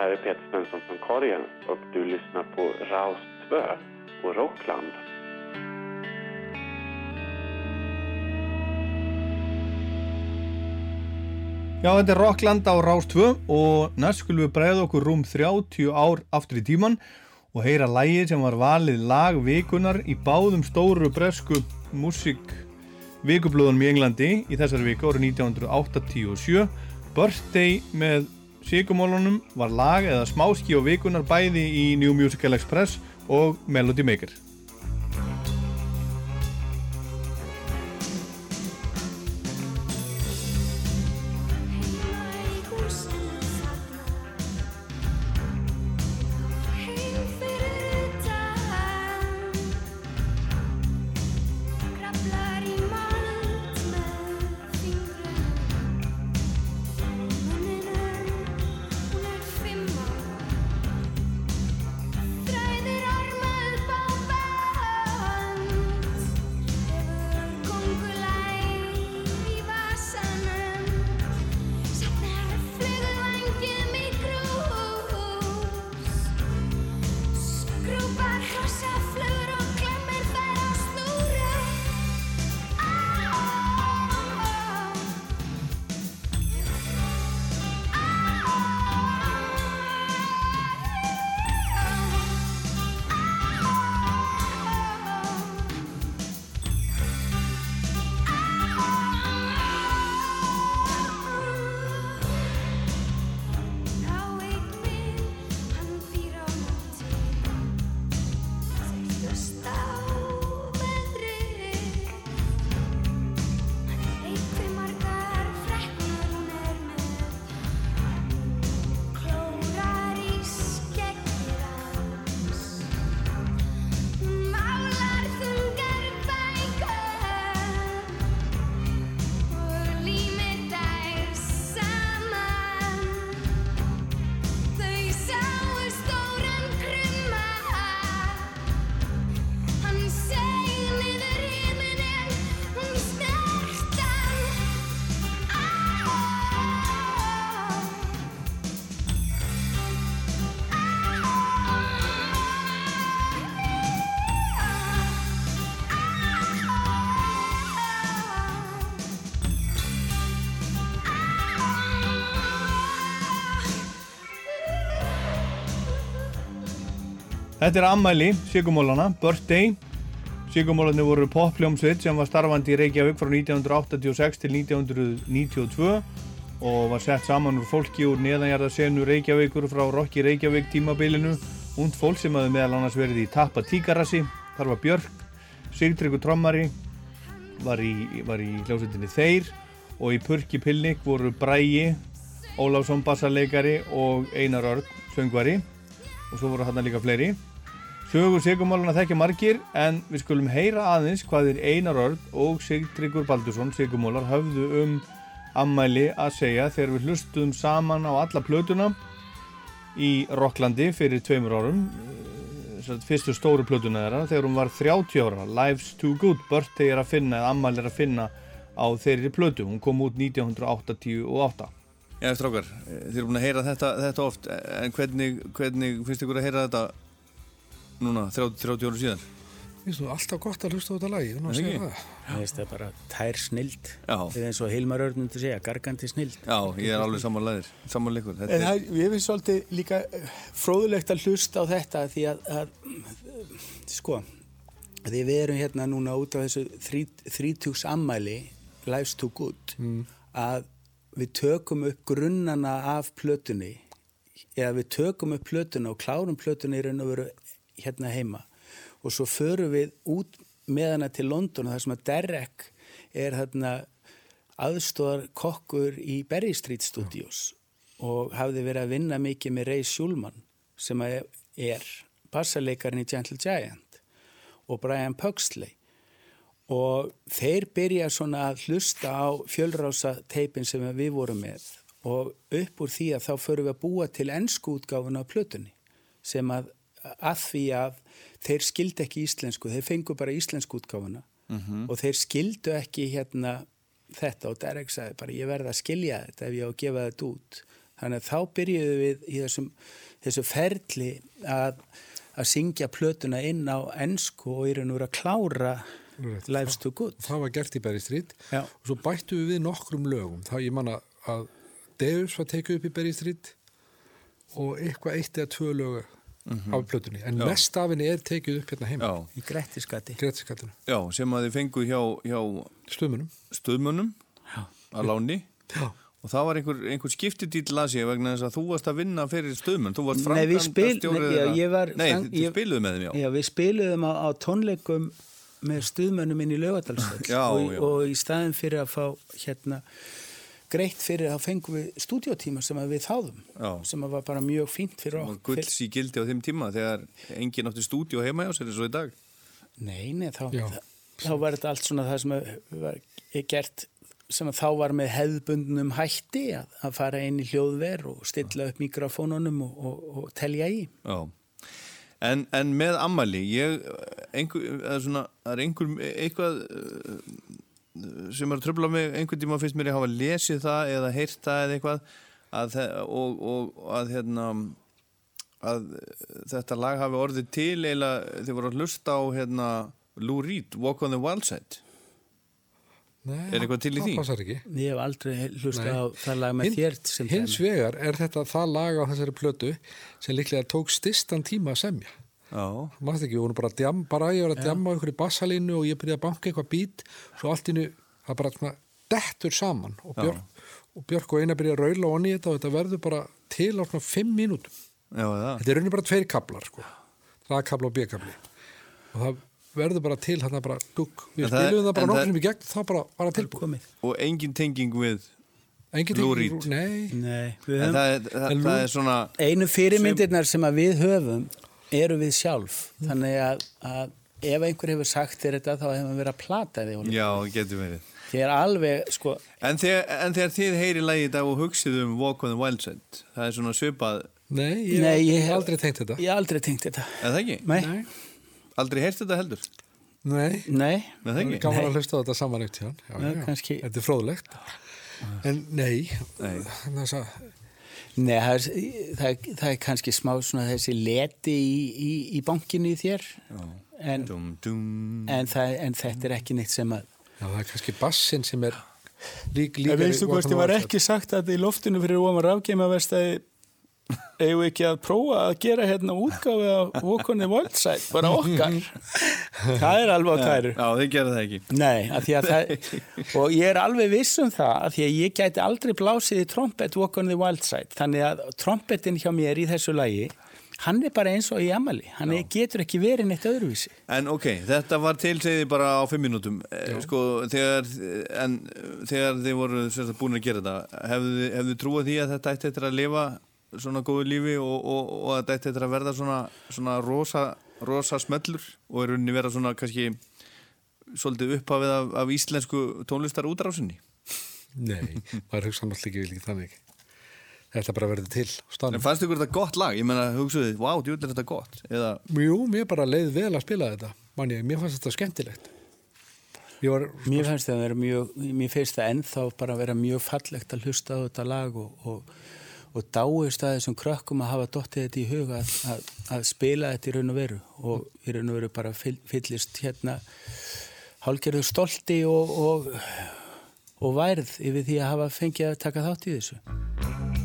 Här är Peter Svensson från Korgen och du lyssnar på Raus 2 på Rockland. Já, þetta er Rockland á Rás 2 og næst skulum við bregða okkur rúm 30 ár aftur í tíman og heyra lægi sem var valið lag vikunar í báðum stóru bresku músík vikublóðunum í Englandi í þessari viku árið 1987 Birthday með Sigumólunum var lag eða smáski og vikunar bæði í New Musical Express og Melody Maker Þetta er ammæli Sigumólana, Birthday. Sigumólarnir voru poppljómsveit sem var starfandi í Reykjavík frá 1986 til 1992 og var sett saman úr fólki úr neðanjarðarsenu Reykjavíkur frá Rokki Reykjavík tímabilinu. Und fólk sem hafði meðal annars verið í Tappa Tíkarassi. Þar var Björk, Sigtryggur trommari var í, í hljómsveitinni Þeir og í Purki Pilnik voru Bræi Ólafsson bassarleikari og Einar Örn söngvari. Og svo voru hann líka fleiri Sögur Sigurmáluna þekkja margir en við skulum heyra aðeins hvað er Einar Örn og Sigtryggur Baldursson Sigurmólar höfðu um ammæli að segja þegar við hlustuðum saman á alla plötuna í Rocklandi fyrir tveimur árum eh, fyrstu stóru plötuna þeirra þegar hún var 30 ára. Life's Too Good Birthday er að finna eða ammæli er að finna á þeirri plötu. Hún kom út 1988 Já, strákar, eh, þið erum búin að heyra þetta, þetta oft en hvernig, hvernig finnst ykkur að heyra þetta núna 30, 30 ára síðan? Þú alltaf gott að hlusta á þetta lagi, Er það það. Bara tær snild. Já. eða eins og Hilmar Örn myndi segja, gargandi snild. Já, ég er alveg samanlegaður, samanleikur ég finnst svolítið líka eh, fróðulegt að hlusta á þetta því að, að sko, því við erum hérna núna út á þessu þrítjúks ammæli Life's Too Good Mm. að við tökum upp grunnana af plötunni. Eða við tökum upp plötuna og klárum plötunni í raun og veru hérna heima. Og svo förum við út með hana til London þar sem að Derek er hérna aðstóðar kokkur í Berry Street Studios og hafði verið að vinna mikið með Ray Schulman sem að er bassarleikarinn í Gentle Giant og Brian Pugsley. Og þeir byrja svona að hlusta á fjölrása teipin sem við vorum með og upp úr því að þá förum við að búa til ennsku útgáfuna á plötunni sem að að því að þeir skildi ekki íslensku, þeir fengu bara íslensku útgáfuna Mhm. og þeir skildu ekki hérna þetta og Derek sagði bara ég verði að skilja þetta ef ég á að gefa þetta út. Þannig að þá byrjuðum við í þessum, þessu ferli að, að syngja plötuna inn á ennsku og í raun og vera að klára Lives to Good. Það var gert í Berry Street. Já. og svo bættu við við nokkrum lögum. Þá ég manna að Deus var tekið upp í Berry Street og eitthvað eitt eða tvö lögu af plötunni, en Já. mest af henni er tekið upp hérna heima. Já. í Grettiskatti sem að þið fengu hjá, hjá Stöðmunum Stöðmunum að láni. Já. og það var einhver, einhver skiptidýl ég vegna þess að þú varst að vinna fyrir Stöðmun þú varst Nei, við spil- framkvæmdastjóri nei, þið ég- spiluðu með þeim, já. Já, við spiluðum á, á tónleikum með stuðmönnum inn í laugadalsvöld og, og í staðin fyrir að fá hérna greitt fyrir að fengum við stúdíotíma sem við þáðum Já. sem var bara mjög fínt fyrir og okkur gulls í gildi á þeim tíma þegar enginn átti stúdíu heima hjá sér eins og í dag Nei, nei, þá, þá, þá var þetta allt svona það sem var gert sem að þá var með hefðbundnum hætti að, að fara inn í hljóðver og stilla upp mikrofónunum og, og, og telja í Já. En, en með ammali, ég, einhver, eða svona, er einhver, eitthvað sem er að tröfla mig, einhvern tíma finnst mér að hafa lesið það eða heyrt það eða eitthvað að, og, og að, hérna, að þetta lag hafi orðið til eða þið voru að hlusta á hérna, Lou Reed, Walk on the Wild Side. Nei, Er eitthvað til í því? Ég hef aldrei hlusta á það lag með Hin- þér sem Hins vegar er þetta það lag á þessari plötu sem líklega tók stistan tíma að semja Já. Mást ekki, við vorum bara að djam, bara ég var að djamma á einhverju bassalínu og ég byrjaði að banka eitthvað bít svo allt innu, það bara svona dettur saman og Já. Björk, og Björk og eina byrjaði að raula onni í þetta og þetta verður bara til á svona fimm mínútum Já, það. þetta er raunin bara tveir kaplar sko. A-kapla og B-kapli og það verður bara til hann bara dugg, við En það- spilum það bara en það- nokkrum í gegn þá bara, bara tilbúið Og engin tenging við Engin Lou tenging- Reed. Nei, Nei, við En höfum- það, er- það, það er svona Einu fyrirmyndirnar sem að við höfum eru við sjálf þannig að, að ef einhver hefur sagt þér þetta þá hefur verið að plata þig. Já, getur verið þið er alveg sko En þegar, en þegar þið heyri lagið í dag og hugsið um Walk on the Wild Side það er svona svipað Nei, ég, Nei, ég hef hef- aldrei tengt þetta ég hef aldrei tengt þetta Er það ekki? Nei. Aldrei heyrt þetta heldur? Nei, Nei. Er það ekki? Gaman að hlusta á þetta saman eitt hjá Já, hann kannski. Þetta er fróðlegt En nei, nei. Þess að Nei, það er, það, er, það er kannski smá svona þessi leti í, í, í bankinu í þér en, dum, dum. En, það, en þetta er ekki neitt sem að Já, það er kannski bassin sem er lík, líka Það veistu hvort ég var ekki sagt að í loftinu fyrir ofan rafgeima verstaði eigum við ekki að prófa að gera hérna útgáfi á Walk on the Wild Side bara okkar. Það er alveg á tæru. Já, þið gerðu það ekki. Nei, því að það og ég er alveg viss um það af því að ég gæti aldrei blásið í trompet Walk on the Wild Side þannig að trompetin hjá mér í þessu lagi hann er bara eins og í Amali hann er, getur ekki verið neitt öðruvísi. En ok, þetta var tilsegði bara á fimm mínútum. Eh, sko, þegar, en þegar þið voru búin að gera þetta hefðu, hefðu trúið því að þetta ætti eftir að lifa svona góðu lífi og, og, og að þetta eftir að verða svona, svona rosa, rosa smellur og er rauninni vera svona kannski svolítið upphafið af, af íslensku tónlistar útrásinni Nei, maður hugsa náttúrulega ekki líka þannig. Þetta bara verður til En fannst ykkur þetta gott lag? Ég menna, hugsuðið, vá, wow, djúvel er þetta gott Eða, Jú, mér bara leið vel að spila þetta Man ég, mér fannst þetta skemmtilegt. Var Mér finnst það að vera mjög, mér finnst það ennþá bara að vera mjög fallegt að hlusta á þetta lag og, og, og dáist að þessum krökkum að hafa dottið þetta í huga að, að, að spila þetta í raun og veru og í raun og veru bara fyll, fyllist hérna hálgerðu stolti og, og, og værð yfir því að hafa fengið að taka þátt í þessu.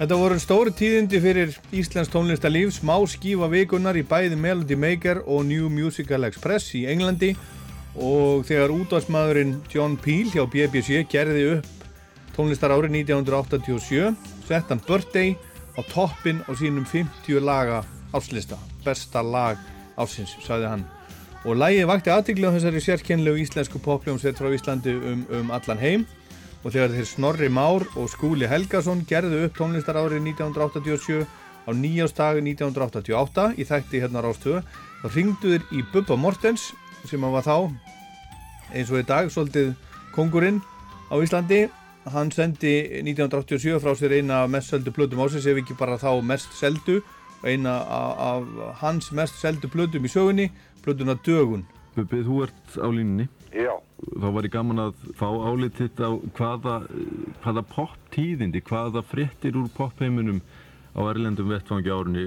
Þetta voru stóri tíðindi fyrir Íslands tónlistarlíf, smá skífa vikunar í bæði Melody Maker og New Musical Express í Englandi. Og þegar útvarsmaðurinn John Peel hjá BBC gerði upp tónlistar árið 1987 sett hann Birthday á toppin á sínum 50 laga áslista, besta lag ásins, sagði hann. Og lægið vakti aðtikli á þessari sérkennlegu íslensku popljómsveit frá Íslandi um, um allan heim og þegar þeir Snorri Már og Skúli Helgason gerðu upp tónlistar árið 1987 á nýjástag 1988 í þætti hérna rástöðu þá ringdu þeir í Bubba Mortens sem hann var þá eins og í dag svolítið kongurinn á Íslandi. Hann sendi 1987 frá sér eina af mest seldu plötum ásins ef ekki bara þá mest seldu og eina af, af hans mest seldu plötum í sögunni plötuna Dögun. Bubbi, þú ert á línunni. Já. Þá var ég gaman að fá álititt á hvaða, hvaða pop-tíðindi, hvaða fréttir úr pop-heiminum á erlendum vettfangi árunni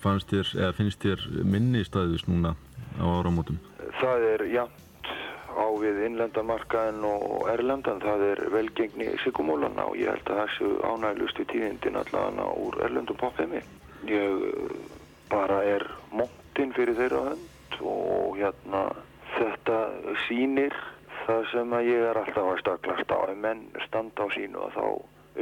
fannst þér, eða finnst þér minni staðis núna á áramótum? Það er jafnt á við innlendamarkaðin og erlendan, það er velgengni sigumólana og ég held að það séu ánæglustu tíðindin allavega úr erlendum popheimi. Ég bara er móttinn fyrir þeirra hönd og hérna þetta sýnir það sem að ég er alltaf að staklast á. Menn standa á sínu að þá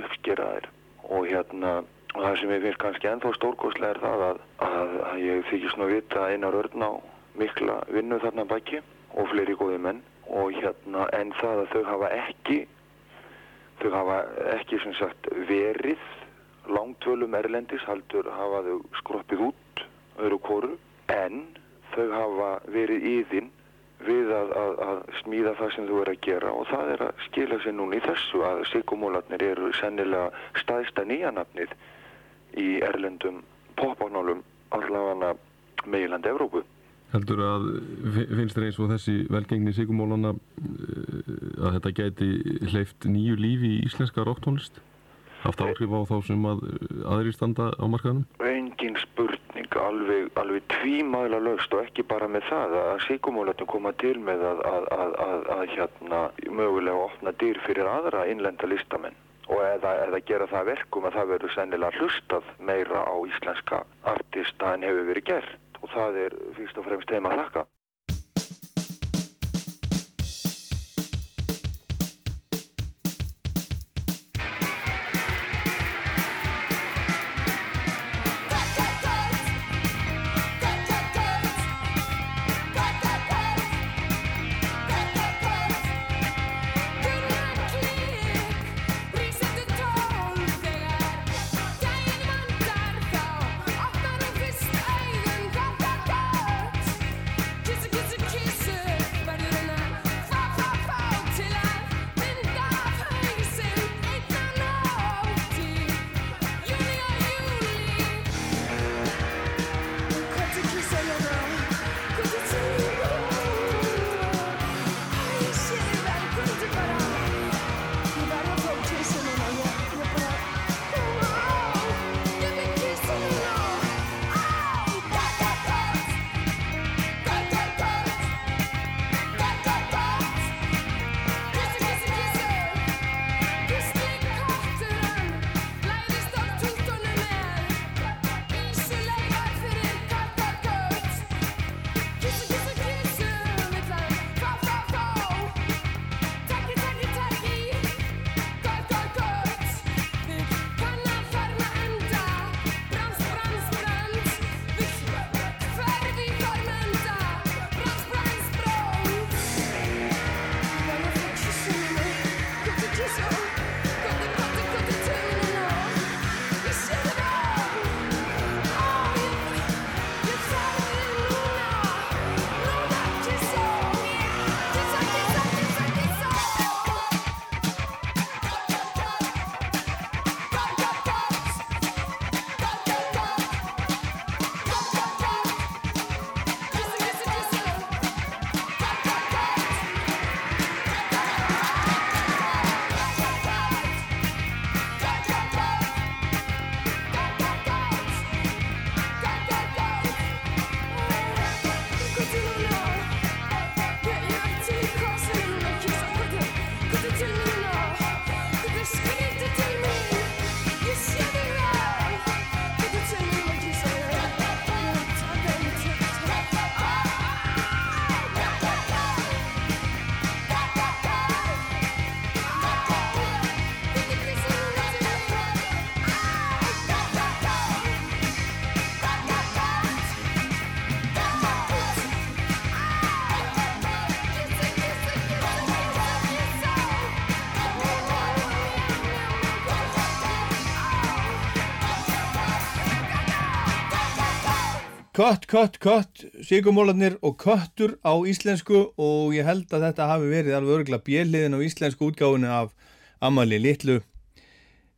uppskera þeir og hérna og það sem ég finnst kannski ennþá stórkostlega er það að, að, að ég þykist nú vita einar örn á mikla vinnu þarna baki og fleiri góði menn og hérna en það að þau hafa ekki þau hafa ekki sem sagt verið langtvölum erlendis haldur hafa þau skroppið út öðru kóru en þau hafa verið íðinn við að, að, að smíða það sem þú er að gera og það er að skila sér núna í þessu að sigumólarnir eru sennilega staðista nýjanafnið í erlendum popánálum allavega meiland Evrópu. Heldur að fi- finnst þér eins og þessi velgengni sigumólana að þetta gæti hleyft nýju lífi í íslenska rocktónlist? Haft áhrif á þá sem að aðri standa á markaðanum? Engin spurning, alveg, alveg tvímæla lögst og ekki bara með það að sigumólarnir koma til með að, að, að, að, hérna mögulega opna dyr fyrir aðra innlenda listamenn og eða, eða gera það að verkum að það verður sennilega hlustað meira á íslenska artista en hefur verið gert og það er fyrst og fremst þeim að þakka. Kött, kött, sigumólarnir og köttur á íslensku og ég held að þetta hafi verið alveg örgulega bjelliðin á íslensku útgáfunni af Amali Littlu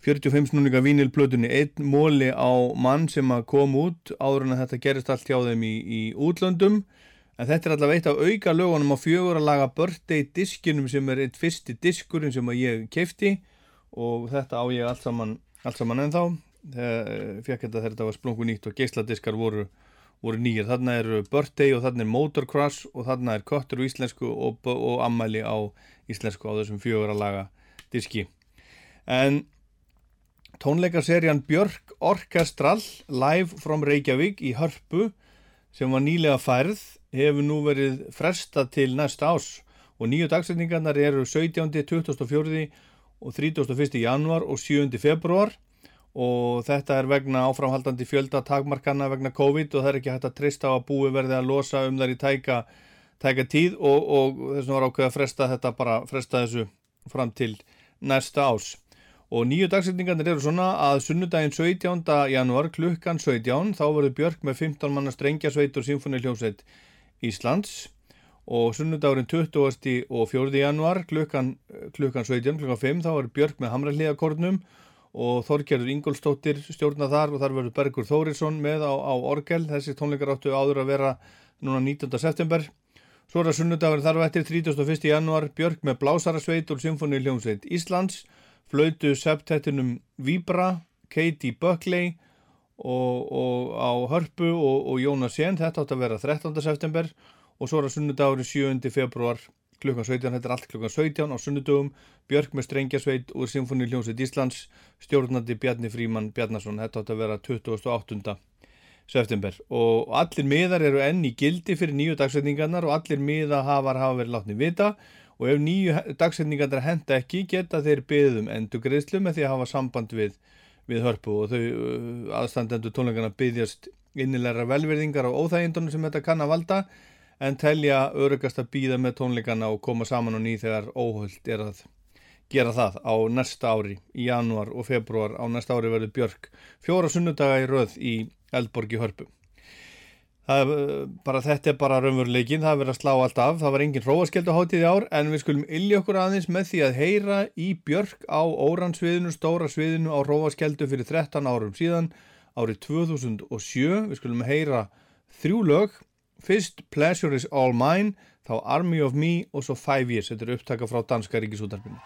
45 snúninga vínilplötunni einn móli á mann sem að kom út áður en að þetta gerist allt hjá þeim í, í útlöndum. En þetta er allavega eitt af auka lögunum á fjögur að laga birthday diskinum sem er eitt fyrsti diskurinn sem að ég kefti og þetta á ég allt saman, allt saman ennþá. Þegar fekk þetta þegar þetta var splungu nýtt og geisladiskar voru, voru nýjir þarna er birthday og þarna er motocross og þarna er köttur á íslensku og, og ammæli á íslensku á þessum fjögur að laga diski en tónleikaserjan Björk Orkestral live from Reykjavík í Hörpu sem var nýlega færð hefur nú verið fresta til næsta ás og nýju dagsetningarnar eru 17. 24. og 31. januar og 7. februar og þetta er vegna áframhaldandi fjölda takmarkana vegna COVID og það er ekki hægt að treysta á að búi verði að losa um þar í tæka, tæka tíð og, og þess vegna var ákveð að fresta þetta bara fresta þessu fram til næsta ás og nýju dagsetningarnir eru svona að sunnudaginn 17. januar klukkan 17 þá verður Björk með 15 manna strengjasveit og symfóniljónsveit Íslands og sunnudagurinn 20. og 4. januar klukkan, klukkan 17, klukkan 5 þá verður Björk með hamraliðakornum og Þorgerður Ingolstóttir stjórna þar og þar verður Bergur Þórisson með á, á orgel, þessi tónleikar áttu áður að vera núna 19. september svo er það sunnudagur þar eftir 31. januar Björk með blásarasveit og symfóniljónsveit Íslands flautu septettinum Vibra, Katie Buckley og, og á Hörpu og, og Jónas Jén, þetta átt að vera 13. september og svo er það sunnudagur 7. februar klukkan 17, þetta er allt klukkan 17 á sunnudögum, Björk með strengjasveit og Symfóni Ljónsveit Íslands. Stjórnandi Bjarni Fríman Bjarnason þetta átt að vera 28. september. Og allir miðar eru enn í gildi fyrir nýju dagsetningarnar og allir miðahafar hafa verið látni vita. Og ef nýju dagsetningarnar henda ekki geta þeir byggðum endur greiðslu með því að hafa samband við, við hörpu. Og þau uh, aðstandendur tónleikana byggjast innilegra velverðingar á óþægindunum sem þetta kann að valda en telja örugast að býða með tónleikana og koma saman á ný þegar óhullt er að gera það á næsta ári í januar og februar á næsta ári verður Björk fjóra sunnudaga í röð í Eldborg í Hörpu. Það bara þetta er bara raunveruleikin, það er verið að slá allt af. Það var engin róaskjöldu hátíð í ár en við skulum illja okkur aðeins með því að heyra í Björk á óransviðinu stóra sviðinu á róaskjöldu fyrir 13 árum síðan árið 2007 við skulum heyra þrjú lög fyrst Pleasure is All Mine þá Army of Me og svo Five Years. Þetta er upptaka frá Danska Ríkisútarpinu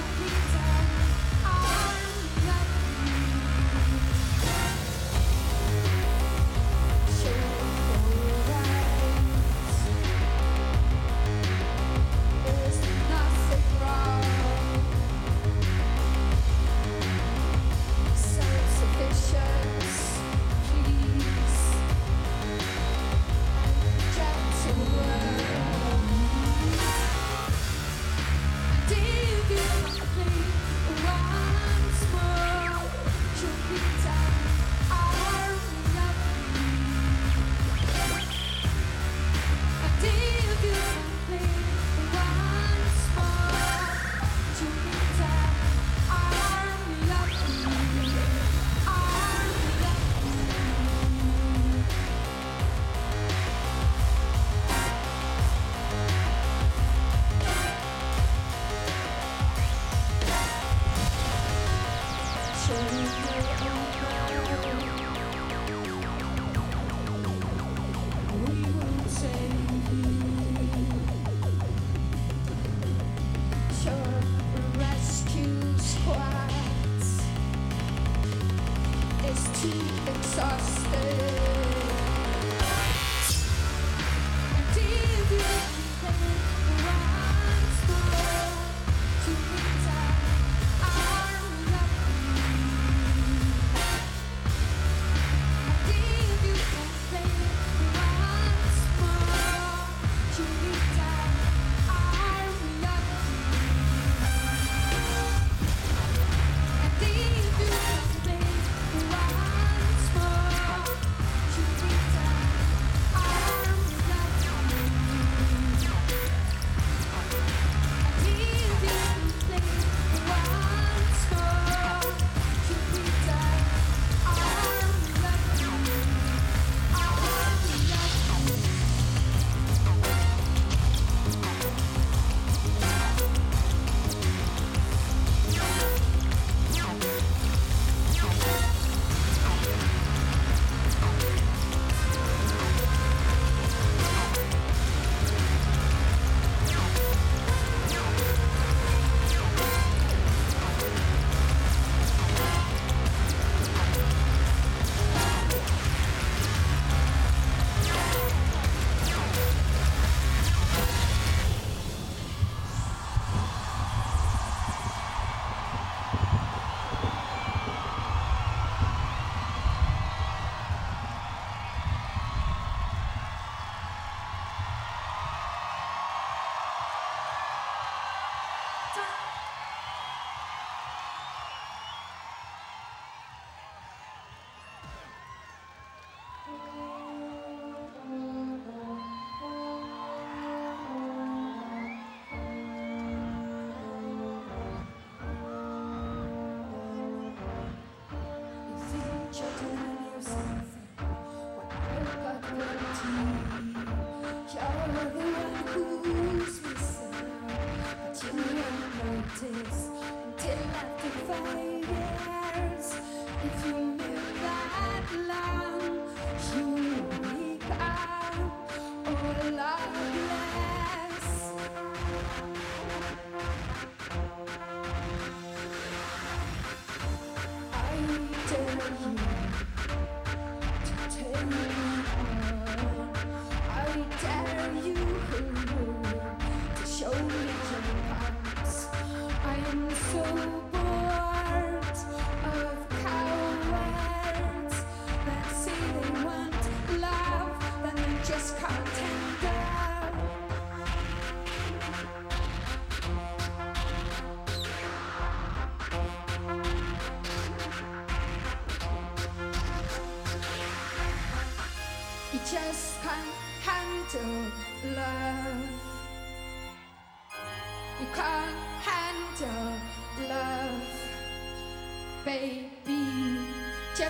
Thank you.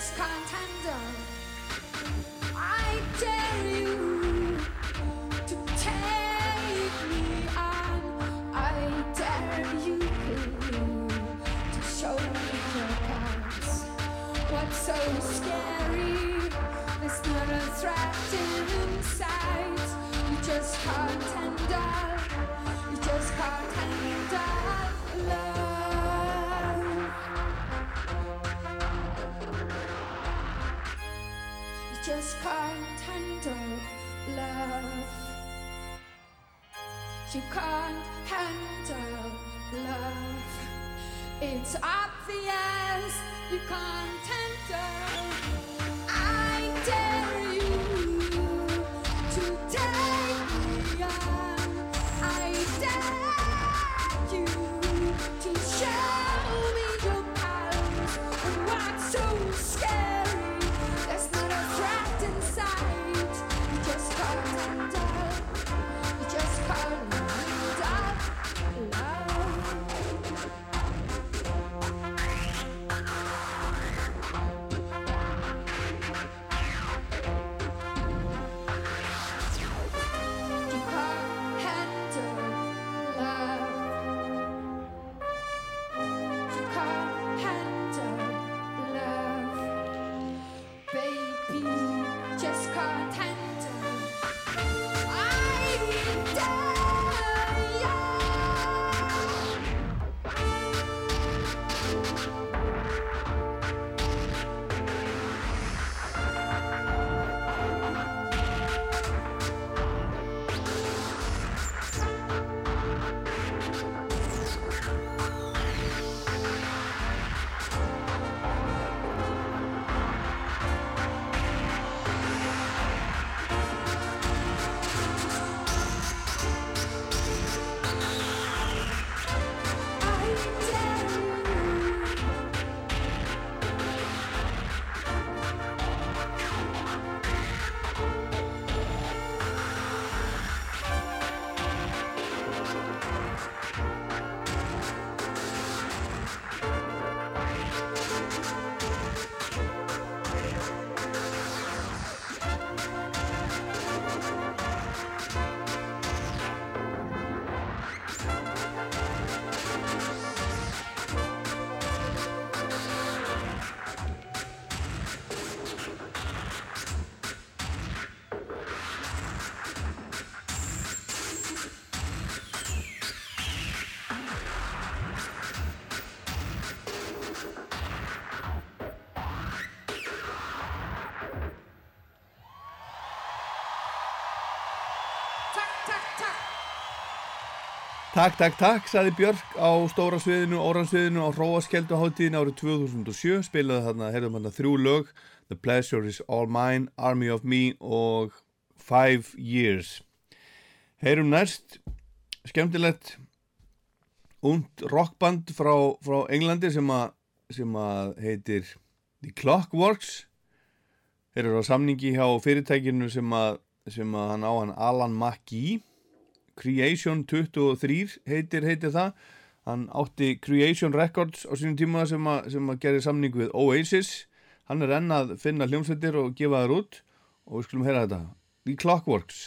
Just can't Takk, takk, takk, saði Björk á stóra sviðinu, óransviðinu á Hróaskeldu hátíðin árið 2007 spilaði þarna, heyrðum þarna þrjú lög The Pleasure is All Mine, Army of Me og Five Years. Heyrum næst skemmtilegt und rockband frá, frá Englandi sem að sem að heitir The Clockworks. Þeir eru á samningi hjá fyrirtækinu sem að, sem að hann á hann Alan McGee Creation 23 heitir, heitir það. Hann átti Creation Records á sínum tíma sem að, sem að gera samning við Oasis. Hann er enn að finna hljómsveitir og gefa þær út. Og við skulum heyra þetta. The Clockworks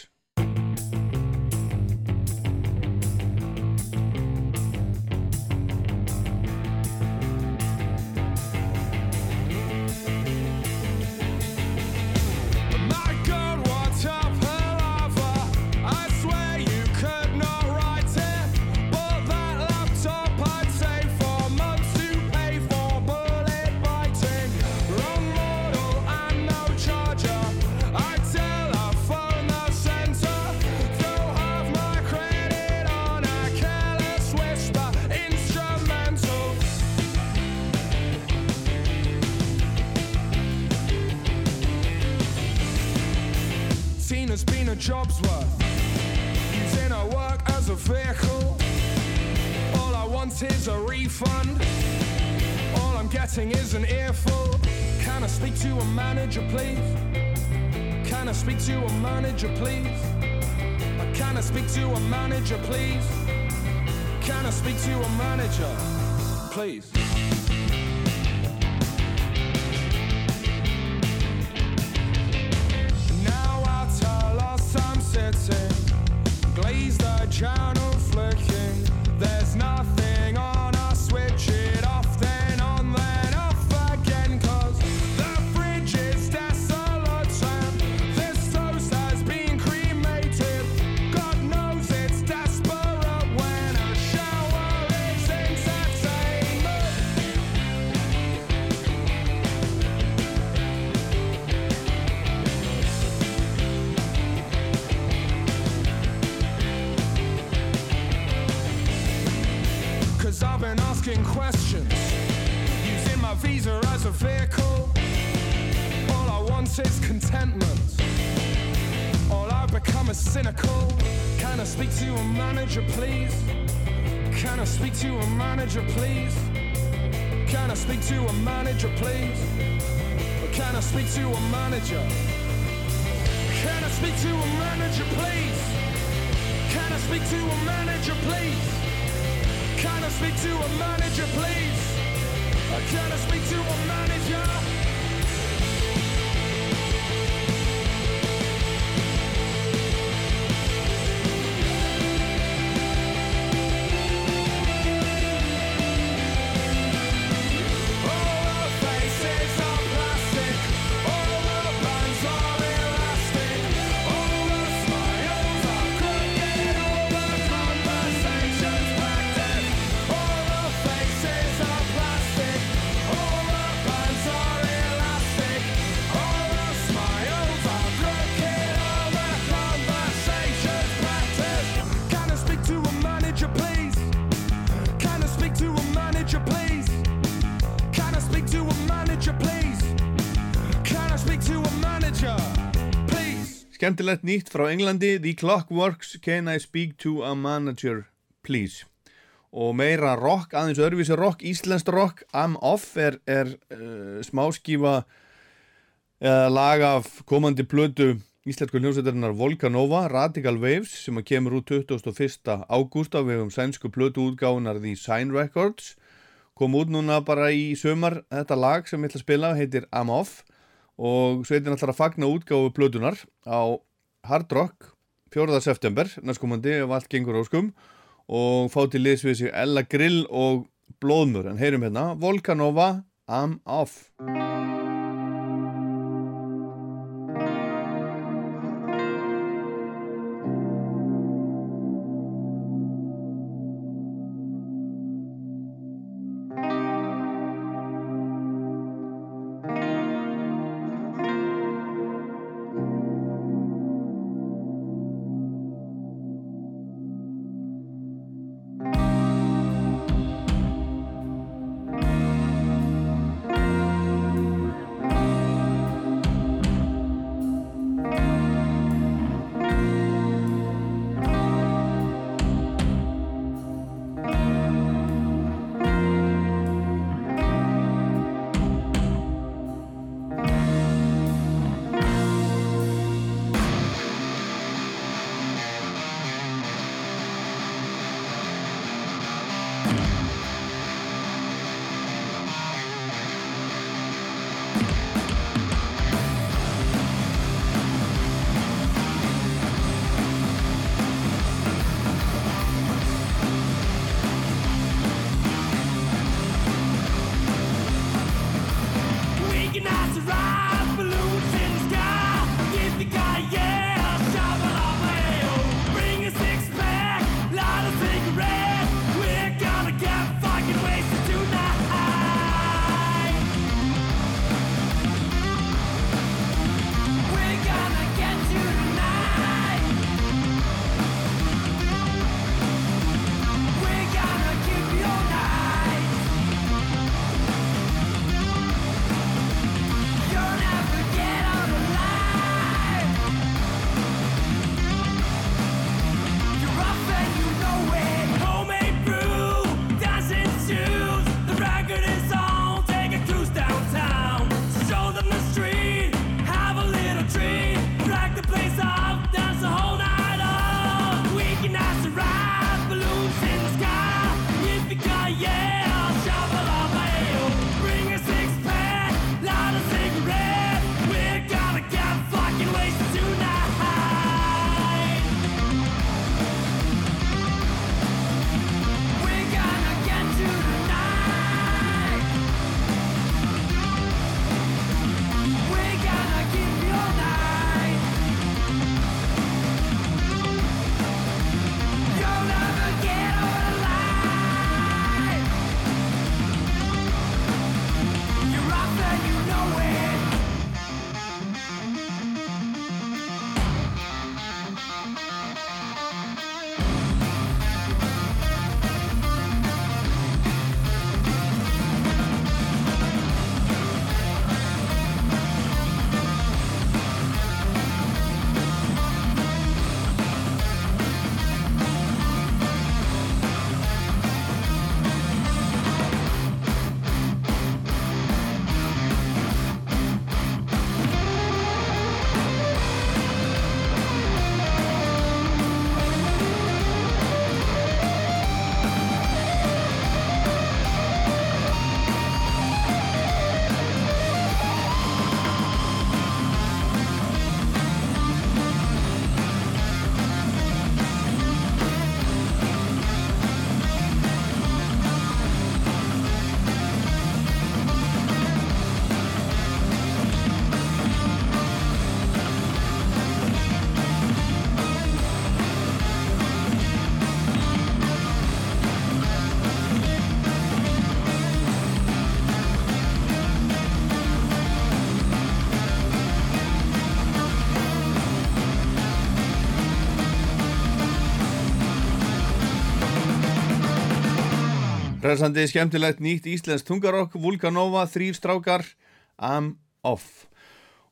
cynical. Can I speak to a manager, please? Can I speak to a manager, please? Can I speak to a manager, please? Can I speak to a manager? Can I speak to a manager, please? Can I speak to a manager, please? Can I speak to a manager, please? Uh, Can I speak to a manager? Skemmtilegt nýtt frá Englandi. The Clockworks Can I Speak to a Manager Please? Og meira rock, aðeins öðruvísi rock íslenskt rock, I'm Off er, er uh, smáskífa eða lag af komandi plötu íslensku hljómsveitarinnar Volcanova, Radical Waves sem kemur út 21. ágúst á vegum sænsku plötu útgáfunar The Sign Records. Kom út núna bara í sömar þetta lag sem ég ætla að spila heitir I'm Off og sveitin ætlar að fagna útgáfu plötunar á Hard Rock 4. september næstkomandi ef allt gengur óskum og fá til liðs við sig Ella Grill og Blóðmur en heyrum hérna Volcanova I'm Off Ræðsandi skemmtilegt nýtt íslensk tungarokk, Vulkanova, þrýr strákar, I'm off.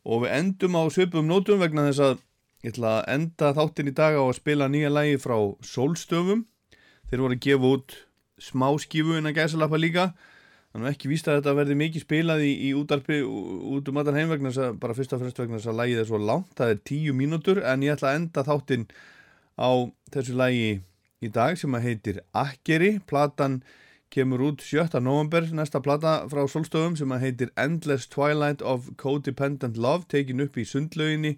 Og við endum á svipum nótum vegna þess að ég ætla að enda þáttinn í dag á að spila nýja lægi frá Sólstöfum. Þeir voru að gefa út smá skífu innan gæsalappa líka. Þannig að ekki víst að þetta verði mikið spilað í, í útarpi út um allan heim vegna þess að bara fyrst og fremst vegna þess að lægið er svo langt. Það er tíu mínútur en ég ætla að enda þáttinn á þessu lægi í dag sem að heitir Akkeri. Platan kemur út 7. november næsta plata frá Solstöðum sem að heitir Endless Twilight of Codependent Love tekin upp í sundlauginni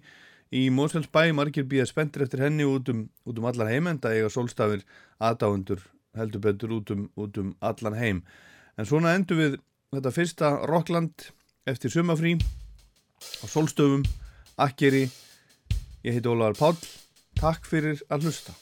í Mósfellsbæ, margir býða spenntir eftir henni út um, út um allan heim en það eiga Solstafir aðdáundur heldur betur út um, út um allan heim. En svona endur við þetta fyrsta Rockland eftir sumafrí á Solstöðum Akkeri ég heiti Ólaður Páll. Takk fyrir að hlusta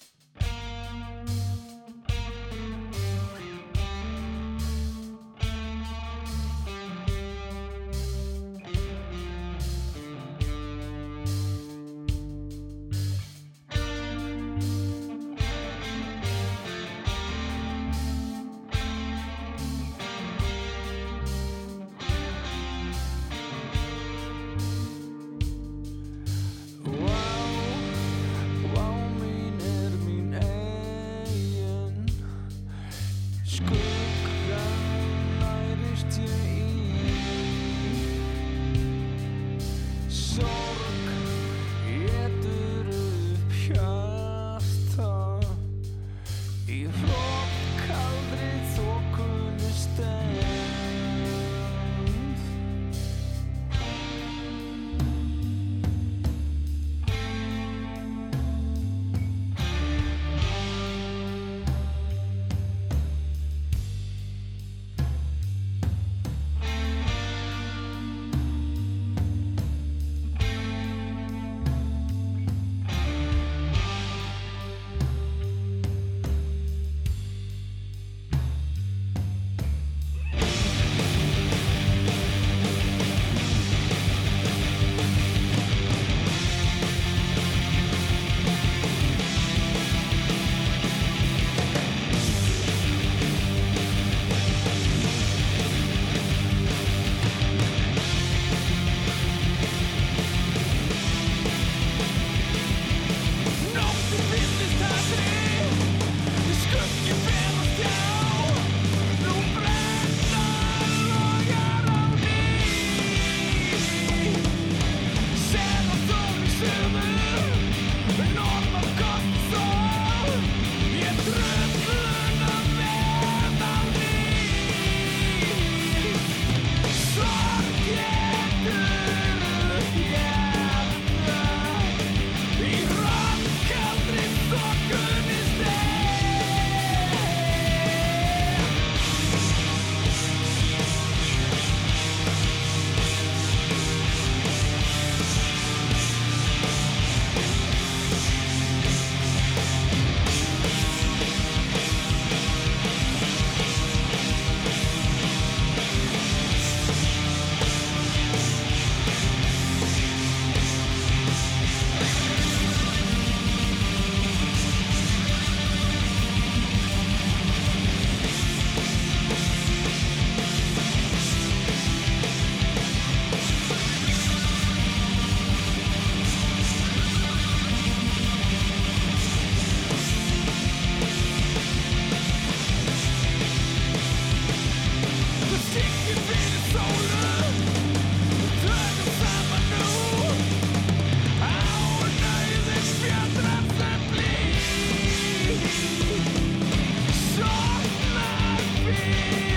Bye.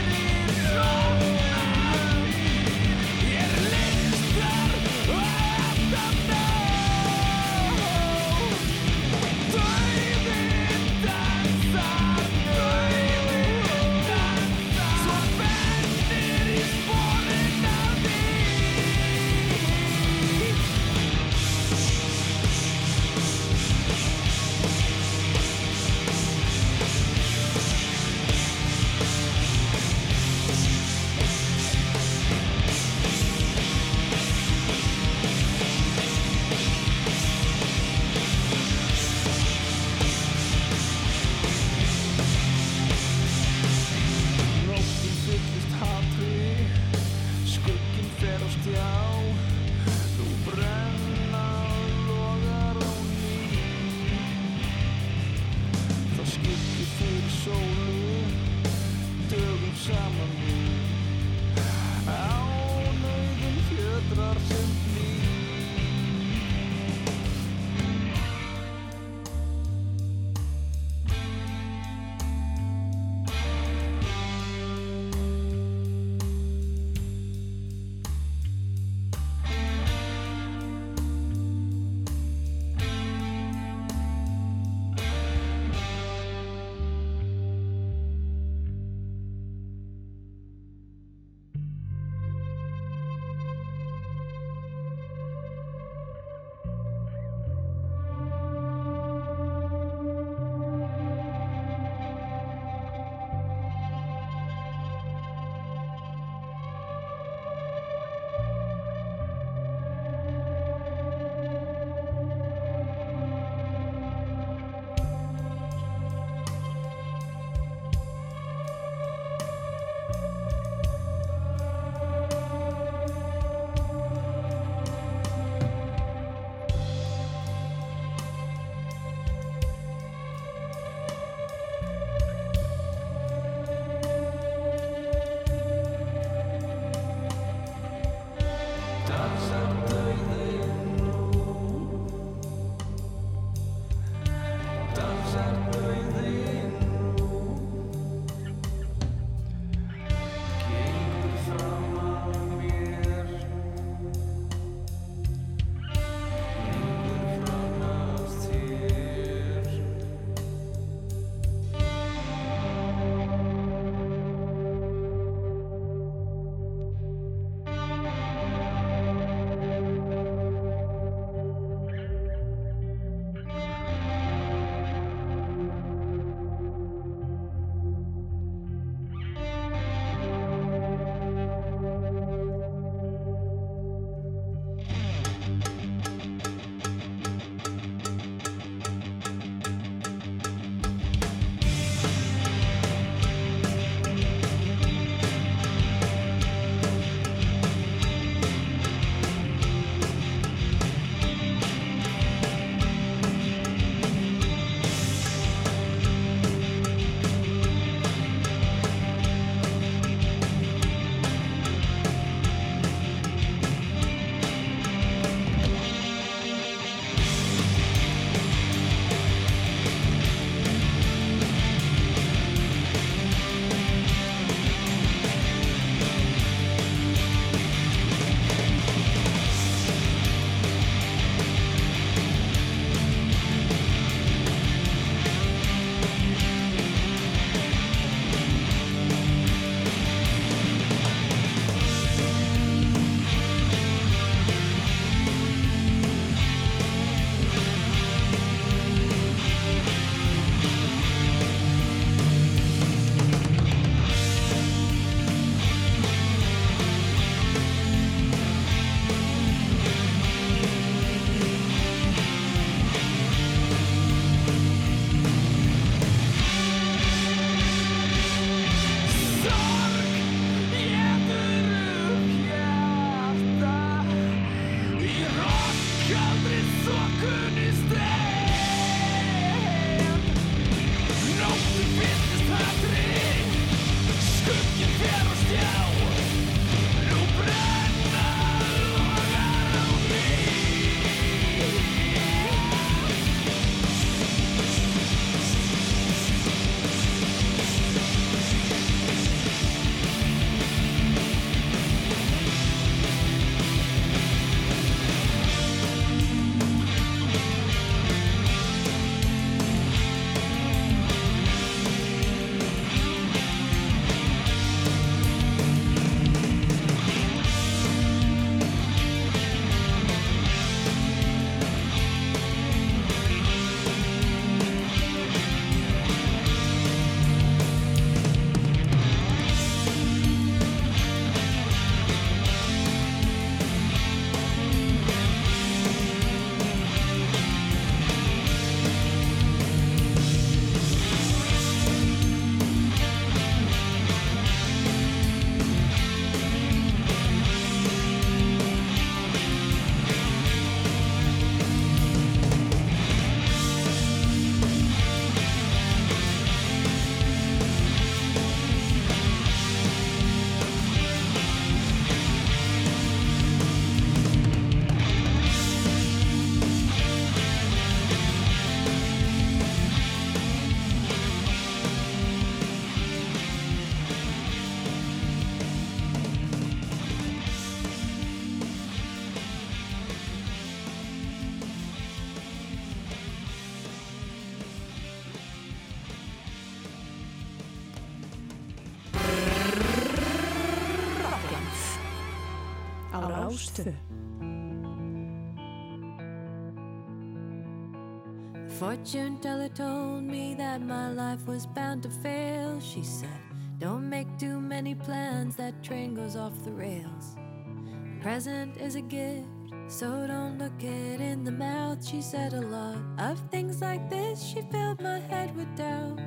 Fortune teller told me that my life was bound to fail. She said, Don't make too many plans, that train goes off the rails. The present is a gift, so don't look it in the mouth. She said a lot of things like this, she filled my head with doubt.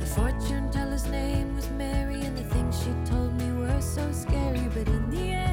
The fortune teller's name was Mary, and the things she told me were so scary, but in the end,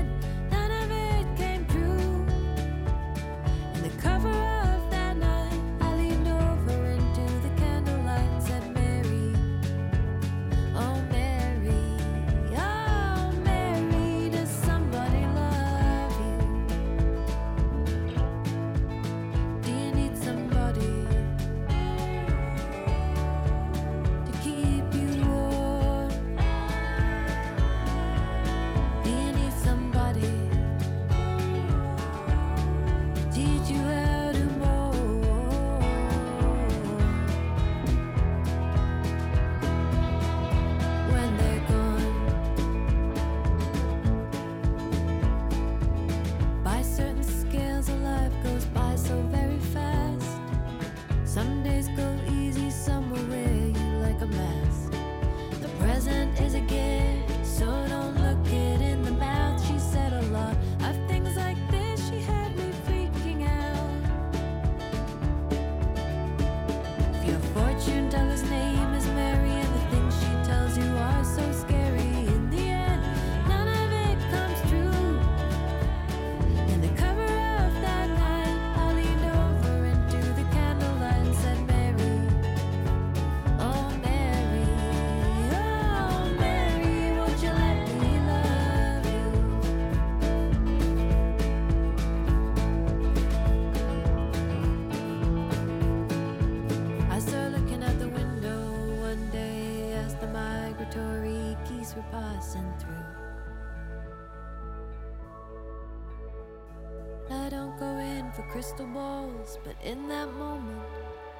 but in that moment,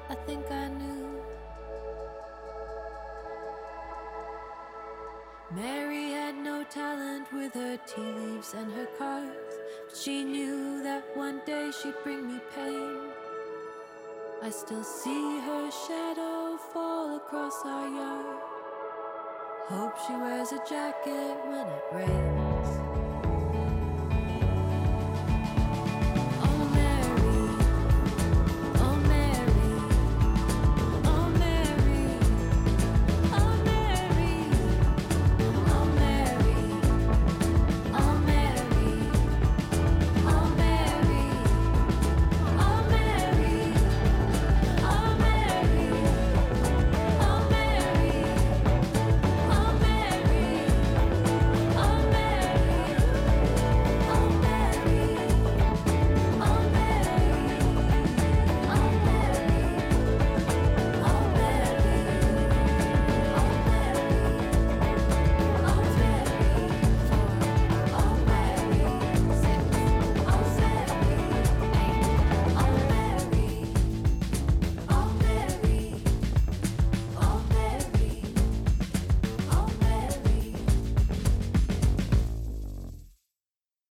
I think I knew. Mary had no talent with her tea leaves and her cards, but she knew that one day she'd bring me pain. I still see her shadow fall across our yard. Hope she wears a jacket when it rains.